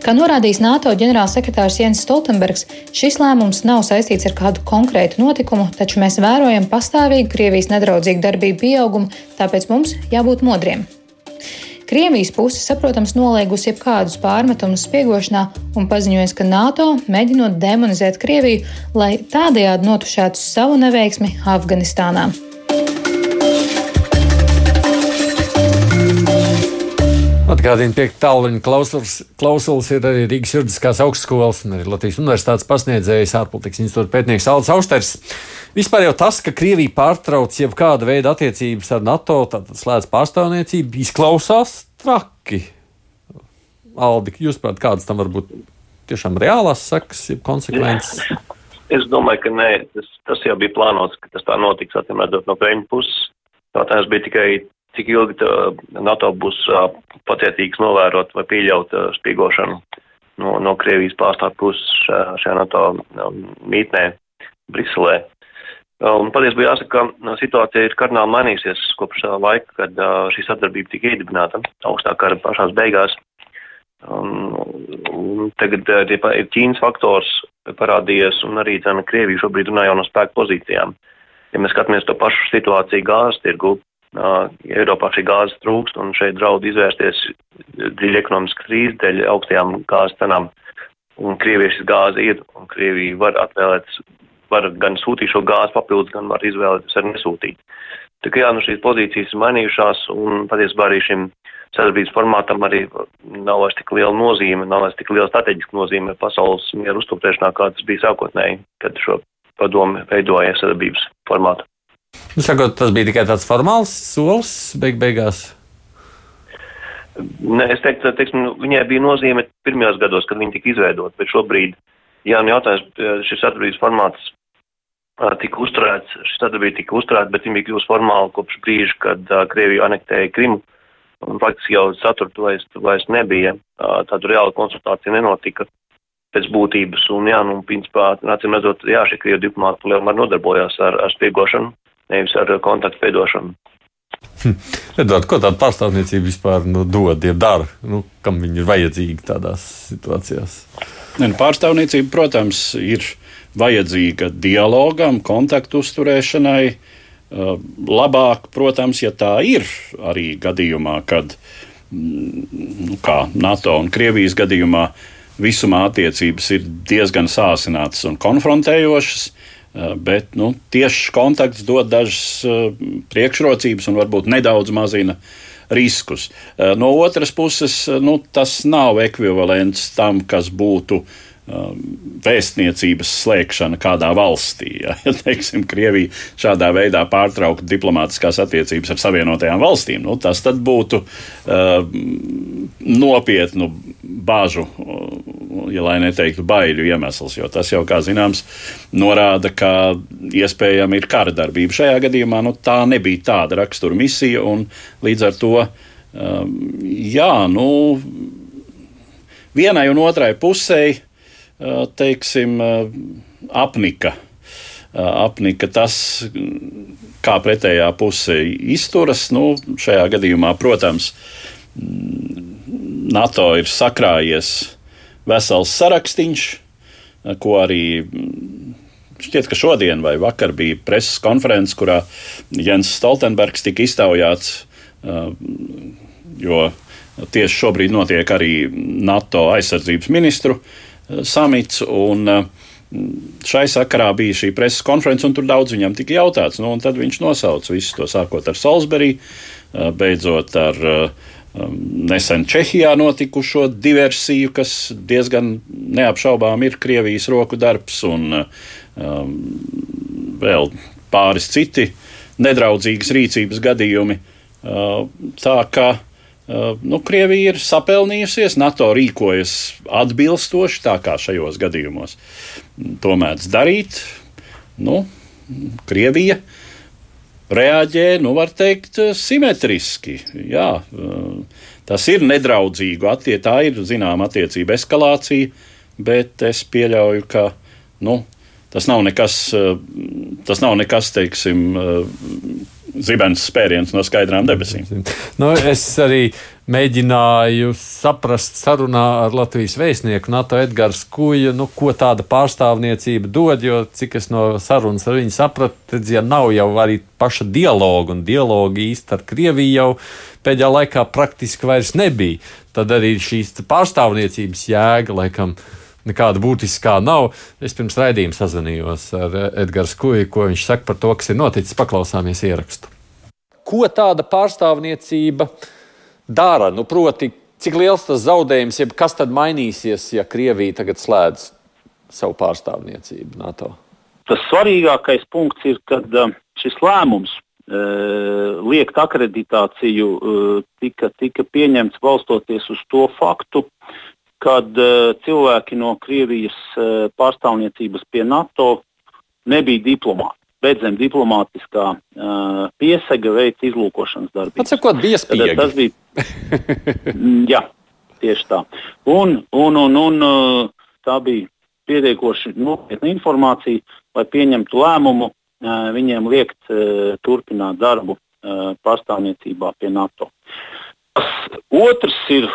Kā norādījis NATO ģenerālsekretārs Jens Stoltenbergs, šis lēmums nav saistīts ar kādu konkrētu notikumu, taču mēs vērojam pastāvīgu Krievijas nedraudzīgu darbību pieaugumu, tāpēc mums jābūt modriem. Krievijas puse, saprotams, noliegusi jebkādus pārmetumus spiegošanā un paziņojusi, ka NATO mēģinot demonizēt Krieviju, lai tādējādi notušētu savu neveiksmi Afganistānā. Atgādījumi tiek tāluņa klausuls, klausuls ir arī Rīgas juridiskās augstskolas un arī Latvijas universitātes pasniedzējs ārpolitikas institūta pētnieks Aldis Austers. Vispār jau tas, ka Krievija pārtrauc jebkāda veida attiecības ar NATO, tātad slēdz pārstāvniecību, izklausās traki. Aldi, jūs prāt, kādas tam var būt tiešām reālās sekas, jeb konsekvences? Es domāju, ka nē, tas, tas jau bija plānots, ka tas tā notiks, atcīm redzot no Kremļa puses. Jautājums bija tikai, cik ilgi NATO būs pacietīgs novērot vai pieļaut spīgošanu no, no Krievijas pārstāvju puses šajā NATO mītnē Briselē. Un patiesībā jāsaka, ka situācija ir kardināli mainījusies kopš tā laika, kad šī sadarbība tika iedibināta augstā kara pašās beigās. Un tagad ir Ķīnas faktors parādījies, un arī cena Krievija šobrīd runā jau no spēku pozīcijām. Ja mēs skatāmies to pašu situāciju gāzes tirgu, Eiropā šī gāzes trūkst, un šeit draud izvērsties dziļa ekonomiska krīze dēļ augstajām gāzes cenām. Un Krievija šis gāze ir, un Krievija var atvēlēt var gan sūtīt šo gāzi papildus, gan var izvēlēties arī nesūtīt. Tā kā jā, nu šīs pozīcijas ir mainījušās un patiesībā arī šim sadarbības formātam arī nav vairs tik liela nozīme, nav vairs tik liela strateģiska nozīme pasaules mieru uzturēšanā, kā tas bija sākotnēji, kad šo padomu veidoja sadarbības formātu. Nu, sakot, tas bija tikai tāds formāls solis beig beigās. Ne, es teiktu, teiksim, nu, viņai bija nozīme pirmajos gados, kad viņa tika izveidota, bet šobrīd, jā, nu jautājums, šis sadarbības formāts tika uzturēts, šī sadarbība tika uzturēta, bet viņa bija kļūst formāla kopš brīža, kad uh, Krievija anektēja Krimu. Un faktiski jau saturtu vairs, vairs nebija, uh, tādu reālu konsultāciju nenotika pēc būtības. Un, jā, nu, principā, acīm redzot, jā, šie Krievu diplomāti lielmēr nodarbojās ar, ar spiegošanu, nevis ar kontaktu veidošanu. Hm. Edvard, ko tāda pārstāvniecība vispār nu, dod, ja dara? Nu, kam viņi ir vajadzīgi tādās situācijās? Ne, nu, pārstāvniecība, protams, ir vajadzīga dialogam, kontaktu uzturēšanai. Uh, labāk, protams, ja tā ir arī gadījumā, kad mm, nu, kā NATO un Krievijas gadījumā visumā attiecības ir diezgan sāsinātas un konfrontējošas. Uh, bet nu, tieši kontakts dod dažas uh, priekšrocības un varbūt nedaudz mazina riskus. No otras puses, nu, tas nav ekvivalents tam, kas būtu vēstniecības slēgšana kādā valstī. Ja, ja teiksim, Krievija šādā veidā pārtrauktu diplomātiskās attiecības ar Savienotajām valstīm, nu, tas būtu uh, nopietnu bāžu, ja lai neteiktu baiļu iemesls, jo tas jau, kā zināms, norāda, ka iespējama ir kara darbība. Šajā gadījumā nu, tā nebija tāda rakstura misija, un līdz ar to, um, jā, nu, vienai un otrai pusei teiksim, apnika. Apnika tas, kā pretējā puse izturas. Nu, šajā gadījumā, protams, NATO ir sakrājies vesels sarakstīns, ko arī šķiet, ka šodien vai vakar bija preses konferences, kurā Jens Stoltenbergs tika iztaujāts, jo tieši šobrīd notiek arī NATO aizsardzības ministru samits. Un, uh, Šai sakarā bija šī preses konference, un tur daudz viņam tika jautāts. Nu, tad viņš nosauca visu to, sākot ar Salisbury, beidzot ar uh, nesen Čehijā notikušo diversiju, kas diezgan neapšaubām ir Krievijas roku darbs, un um, vēl pāris citi nedraudzīgas rīcības gadījumi. Uh, tā kā Uh, nu, Krievija ir sapelnījusies, NATO rīkojas atbilstoši, tā kā šajos gadījumos to mēdz darīt. Nu, Krievija reaģē, nu, var teikt, simetriski. Jā, tas ir nedraudzīgu attiecību, tā ir zināma attiecība eskalācija, bet es pieļauju, ka nu, tas nav nekas, tas nav nekas teiksim, zibens spēriens no skaidrām debesīm. Nu, es arī mēģināju saprast sarunā ar Latvijas vēstnieku NATO Edgars Kuju, nu, ko tāda pārstāvniecība dod, jo cik es no sarunas ar viņu sapratu, tad ja nav jau arī paša dialoga, un dialoga īsti ar Krieviju jau pēdējā laikā praktiski vairs nebija, tad arī šīs pārstāvniecības jēga laikam nekāda būtiskā nav. Es pirms raidījuma sazvanījos ar Edgars Kuju, ko viņš saka par to, kas ir noticis. Paklausāmies ierakstu. Ko tāda pārstāvniecība dara? Nu, proti, cik liels tas zaudējums, jeb kas tad mainīsies, ja Krievija tagad slēdz savu pārstāvniecību NATO? Tas svarīgākais punkts ir, kad um, šis lēmums uh, liekt akreditāciju uh, tika, tika pieņemts balstoties uz to faktu, kad uh, cilvēki no Krievijas pārstāvniecības pie NATO nebija diplomāti. Bet zem diplomātiskā uh, piesega veids izlūkošanas darbības. Atsakot, bija spiegi. Tas bija. [LAUGHS] jā, tieši tā. Un, un, un, un tā bija pietiekoši nopietna informācija, lai pieņemtu lēmumu uh, viņiem liekt uh, turpināt darbu uh, pārstāvniecībā pie NATO. Otrs ir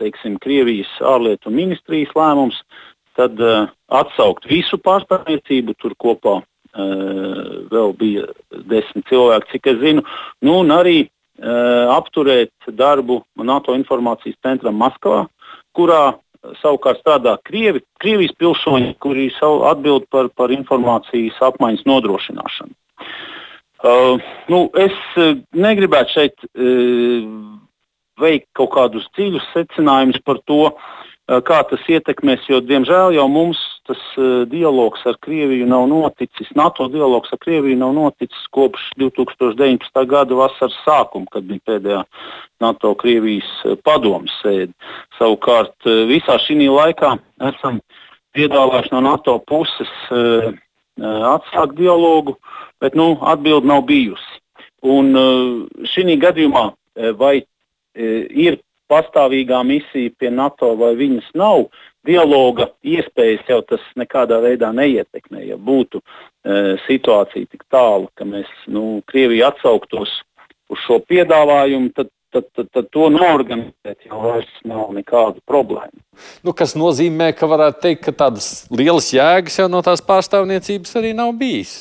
teiksim, Krievijas ārlietu ministrijas lēmums, tad atsaukt visu pārstāvniecību. Tur kopā vēl bija desmit cilvēki, cik es zinu, nu, un arī uh, apturēt darbu NATO informācijas centram Maskavā, kurā savukārt strādā Krievi, Krievijas pilsoņi, kuri atbild par, par informācijas apmaiņas nodrošināšanu. Uh, nu, es negribētu šeit uh, veikt kaut kādus dziļus secinājumus par to, uh, kā tas ietekmēs, jo, diemžēl, jau mums tas uh, dialogs ar Krieviju nav noticis. NATO dialogs ar Krieviju nav noticis kopš 2019. gada vasaras sākuma, kad bija pēdējā NATO-Krievijas uh, padomas sēde. Savukārt uh, visā šī laikā esam piedāvājuši no NATO puses uh, atsākt dialogu, bet nu, atbildi nav bijusi. Un šī gadījumā vai ir pastāvīgā misija pie NATO vai viņas nav, dialoga iespējas jau tas nekādā veidā neietekmē. Ja būtu e, situācija tik tālu, ka mēs nu, Krieviju atsauktos uz šo piedāvājumu, tad tad, tad, tad to norganizēt jau vairs nav nekādu problēmu. Nu, kas nozīmē, ka varētu teikt, ka tādas lielas jēgas jau no tās pārstāvniecības arī nav bijis.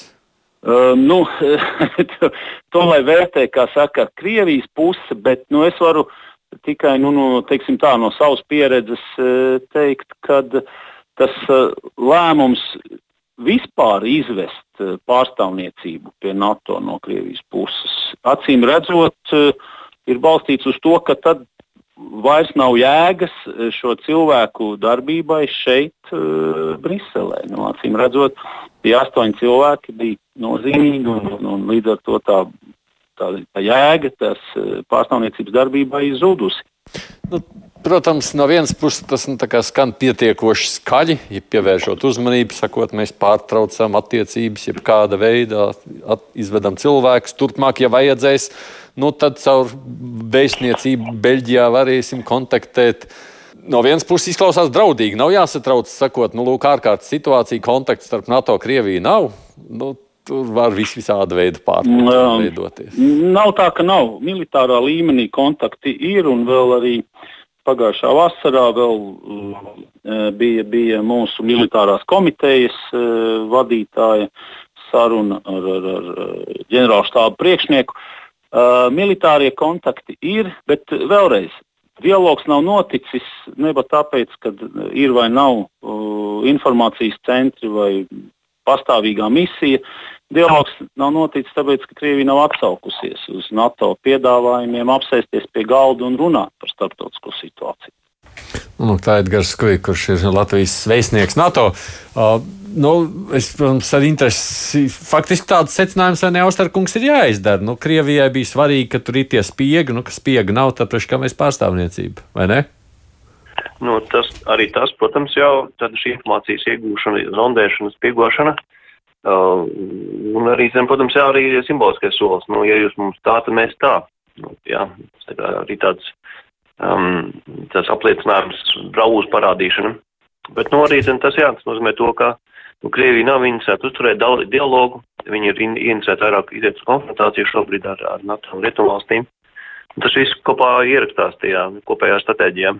Uh, nu, [LAUGHS] to, to lai vērtē, kā saka, Krievijas puse, bet nu, es varu tikai nu, nu, tā, no savas pieredzes uh, teikt, ka tas uh, lēmums vispār izvest pārstāvniecību pie NATO no Krievijas puses, acīm redzot, ir balstīts uz to, ka tad vairs nav jēgas eh, šo cilvēku darbībai šeit, Briselē. Nu, acīm redzot, tie astoņi cilvēki bija nozīmīgi un, un, un līdz ar to tā, tā, tā jēga tās eh, pārstāvniecības darbībai zudusi. Nu, protams, no vienas puses tas nu, skan pietiekoši skaļi, ja pievēršot uzmanību, sakot, mēs pārtraucam attiecības, jeb kāda veida izvedam cilvēkus. Turpmāk, ja vajadzēs, nu, tad caur vēstniecību Beļģijā varēsim kontaktēt. No vienas puses izklausās draudīgi, nav jāsatrauc, sakot, nu, lūk, ārkārtas situācija, kontakts starp NATO un Krieviju nav. Nu, tur var vis visādi veidi pārveidoties. Nav tā, ka nav. Militārā līmenī kontakti ir un vēl arī pagājušā vasarā vēl, uh, bija, bija mūsu militārās komitejas uh, vadītāja saruna ar, ar, ar ģenerālštābu priekšnieku. Militārie kontakti ir, bet vēlreiz dialogs nav noticis ne tāpēc, ka ir vai nav informācijas centri vai pastāvīgā misija. Dialogs nav noticis tāpēc, ka Krievija nav atsaukusies uz NATO piedāvājumiem apsēsties pie galda un runāt par starptautisko situāciju. Nu, tā ir Edgars Skavs, kurš ir Latvijas vēstnieks NATO. Uh, nu, es, protams, ar interesi faktiski tāds secinājums, vai ne Austerkungs ir jāizdara. Nu, Krievijai bija svarīgi, ka tur ir tie spiegi, nu, ka spiega nav, tad taču kā mēs pārstāvniecība, vai ne? Nu, tas arī tas, protams, jau šī informācijas iegūšana, zondēšana, spiegošana. Uh, un arī, zin, protams, jā, arī simboliskais solis. Nu, ja jūs mums tā, tad mēs tā. Nu, jā, tā kā arī tāds, um, tas apliecinājums braūzu parādīšana. Bet no arī tas, jā, tas nozīmē to, ka nu, Krievija nav interesēta uzturēt dialogu, viņi ir interesēti vairāk iziet uz konfrontāciju šobrīd ar, ar NATO un Rietumvalstīm. Tas viss kopā ierakstās tajā kopējā stratēģijā.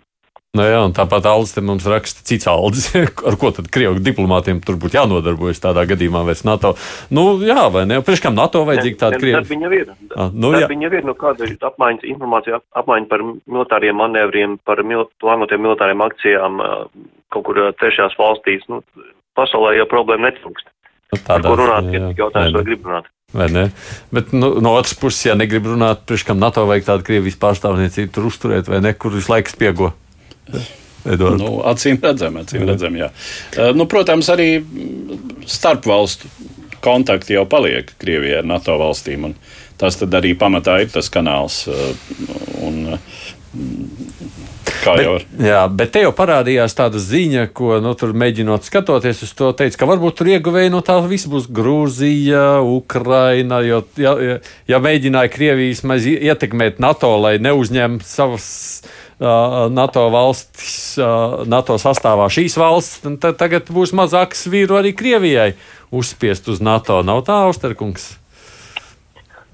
Nu jā, tāpat Aldis mums raksta cits Aldis, [LAUGHS] ar ko tad Krievu diplomātiem tur būtu jānodarbojas tādā gadījumā vairs NATO. Nu, jā, vai ne? Priekš kam NATO vajadzīga tāda Krievu? Tad viņa ir. Ah, nu, tad viņa ir, nu kāda ir apmaiņas informācija, apmaiņa par militāriem manevriem, par mil, plānotiem militāriem akcijām kaut kur trešās valstīs. Nu, pasaulē jau problēma netrūkst. Nu, tādā, ko runāt, jā, ir jautājums, vai grib runāt. Vai ne? Bet nu, no otras puses, ja negrib runāt, priekš kam NATO vajag tādu Krievijas pārstāvniecību tur uzturēt, vai ne, kur visu laiku spiego. Edvard. Nu, acīm redzam, acīm redzam, jā. Uh, nu, protams, arī starp valstu kontakti jau paliek Krievijai ar NATO valstīm. Tas arī pamatā ir tas kanāls. Uh, un, Kā bet, jau var. Jā, bet te jau parādījās tāda ziņa, ko nu, tur mēģinot skatoties uz to, teica, ka varbūt tur ieguvēji no tā viss būs Grūzija, Ukraina. Jo, ja, ja, ja mēģināja Krievijas maz ietekmēt NATO, lai neuzņem savas NATO valstis, NATO sastāvā šīs valsts, tad tagad būs mazāks vīru arī Krievijai uzspiest uz NATO. Nav tā, Austerkungs?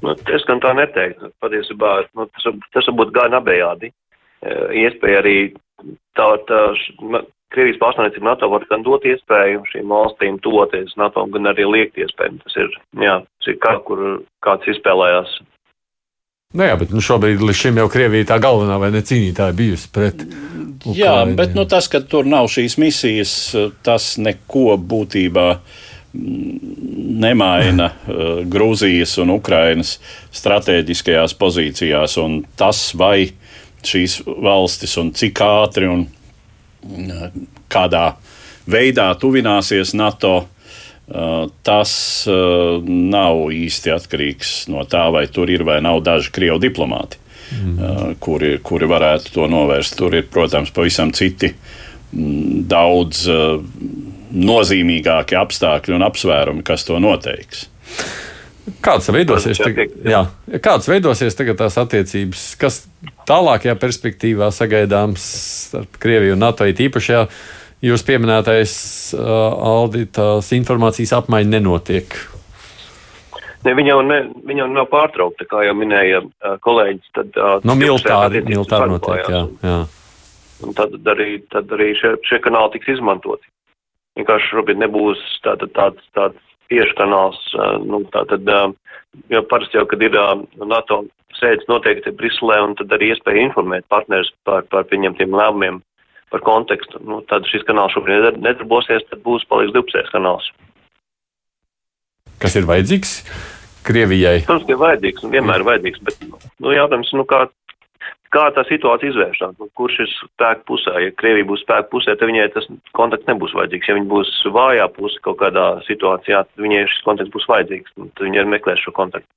Nu, es gan tā neteiktu. Patiesībā nu, tas, tas varbūt gan abejādi. Iespēja arī tā, tā Krievijas pārstāvniecība NATO var gan dot iespēju šīm valstīm toties NATO, gan arī liekt iespēju. Tas ir, jā, tas ir kā, kur kāds izspēlējās Nu jā, bet nu, šobrīd līdz šim jau Krievija tā galvenā vai ne cīnītāja bijusi pret. Ukraini. Jā, bet nu, tas, ka tur nav šīs misijas, tas neko būtībā mm, nemaina [LAUGHS] uh, Grūzijas un Ukrainas stratēģiskajās pozīcijās. Un tas, vai šīs valstis un cik ātri un uh, kādā veidā tuvināsies NATO, tas uh, nav īsti atkarīgs no tā, vai tur ir vai nav daži krievu diplomāti, mm. uh, kuri, kuri varētu to novērst. Tur ir, protams, pavisam citi mm, daudz nozīmīgāki apstākļi un apsvērumi, kas to noteiks. Kāds veidosies, tagad, jā, kāds veidosies tagad tās attiecības, kas tālākajā perspektīvā sagaidāms starp Krieviju un NATO īpašajā? Jūs pieminētais uh, Aldi, tās informācijas apmaiņa nenotiek. Ne, viņa, jau ne, viņa jau nav pārtraukta, kā jau minēja uh, kolēģis. Tad, uh, no nu, militāri, militāri notiek, jā. jā. Un tad arī, tad arī šie, šie kanāli tiks izmantoti. Vienkārši šobrīd nebūs tāds, tāds tieši kanāls, nu, tātad, uh, jo parasti jau, kad ir NATO sēdes noteikti Briselē, un tad arī iespēja informēt partnerus par, par pieņemtiem lēmumiem par kontekstu. Nu, tad šis kanāls šobrīd nedarbosies, tad būs paliks divpusējs kanāls. Kas ir vajadzīgs Krievijai? Protams, ka ir vajadzīgs un vienmēr ir vajadzīgs, bet nu, jautājums, nu, kā, kā tā situācija izvēršās, nu, kurš ir spēku pusē. Ja Krievija būs spēku pusē, tad viņai tas kontakts nebūs vajadzīgs. Ja viņa būs vājā puse kaut kādā situācijā, tad viņai šis kontakts būs vajadzīgs. Tad viņa arī meklēs šo kontaktu.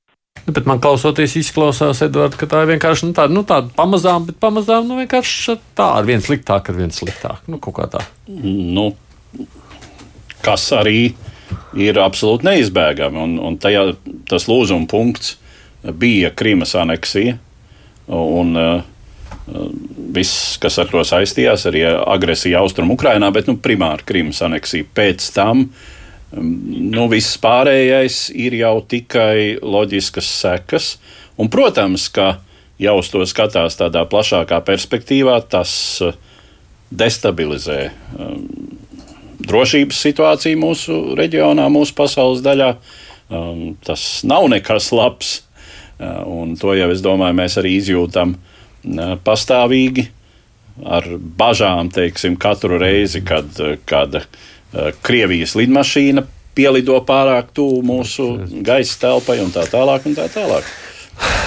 Nu, bet man klausoties, izklausās, Edvards, ka tā ir vienkārši nu, tāda, nu, tāda pamazām, bet pamazām nu, vienkārši tā ar vienu sliktāku, ar vienu sliktāku. Nu, kaut kā tā. Nu, kas arī ir absolūti neizbēgami. Un, un tajā, tas lūzuma punkts bija Krimas aneksija. Un, uh, viss, kas ar to saistījās, arī agresija Austrumā, bet nu, primāri Krimas aneksija. Pēc tam uh, Nu, viss pārējais ir jau tikai loģiskas sekas. Un, protams, ka jau uz to skatās tādā plašākā perspektīvā, tas eh, destabilizē drošības situāciju mūsu reģionā, mūsu pasaules daļā. Tas nav nekas labs, uh, un to jau es domāju, mēs arī izjūtam pastāvīgi ar bažām, teiksim, katru reizi, kad, uh, Eh, Krievijas lidmašīna pielido pārāk tuvu mūsu gaisa telpai un tā tālāk. Un tā tālāk.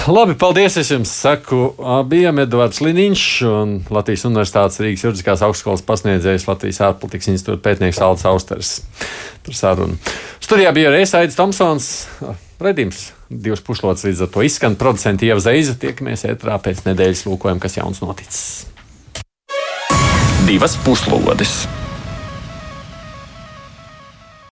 Labi, paldies. Es jums saku, abiem Edvards Liniņš un Latvijas Universitātes Rīgas juridiskās augstskolas pasniedzējs Latvijas ārpolitikas institūta pētnieks Alts Austers par sarunu. Studijā bija arī Aits Tomsons. Redījums divas puslodes līdz ar to izskan. Producenti Ieva Zeiza tiekamies ētrā pēc nedēļas lūkojam, kas jauns noticis. Divas puslodes!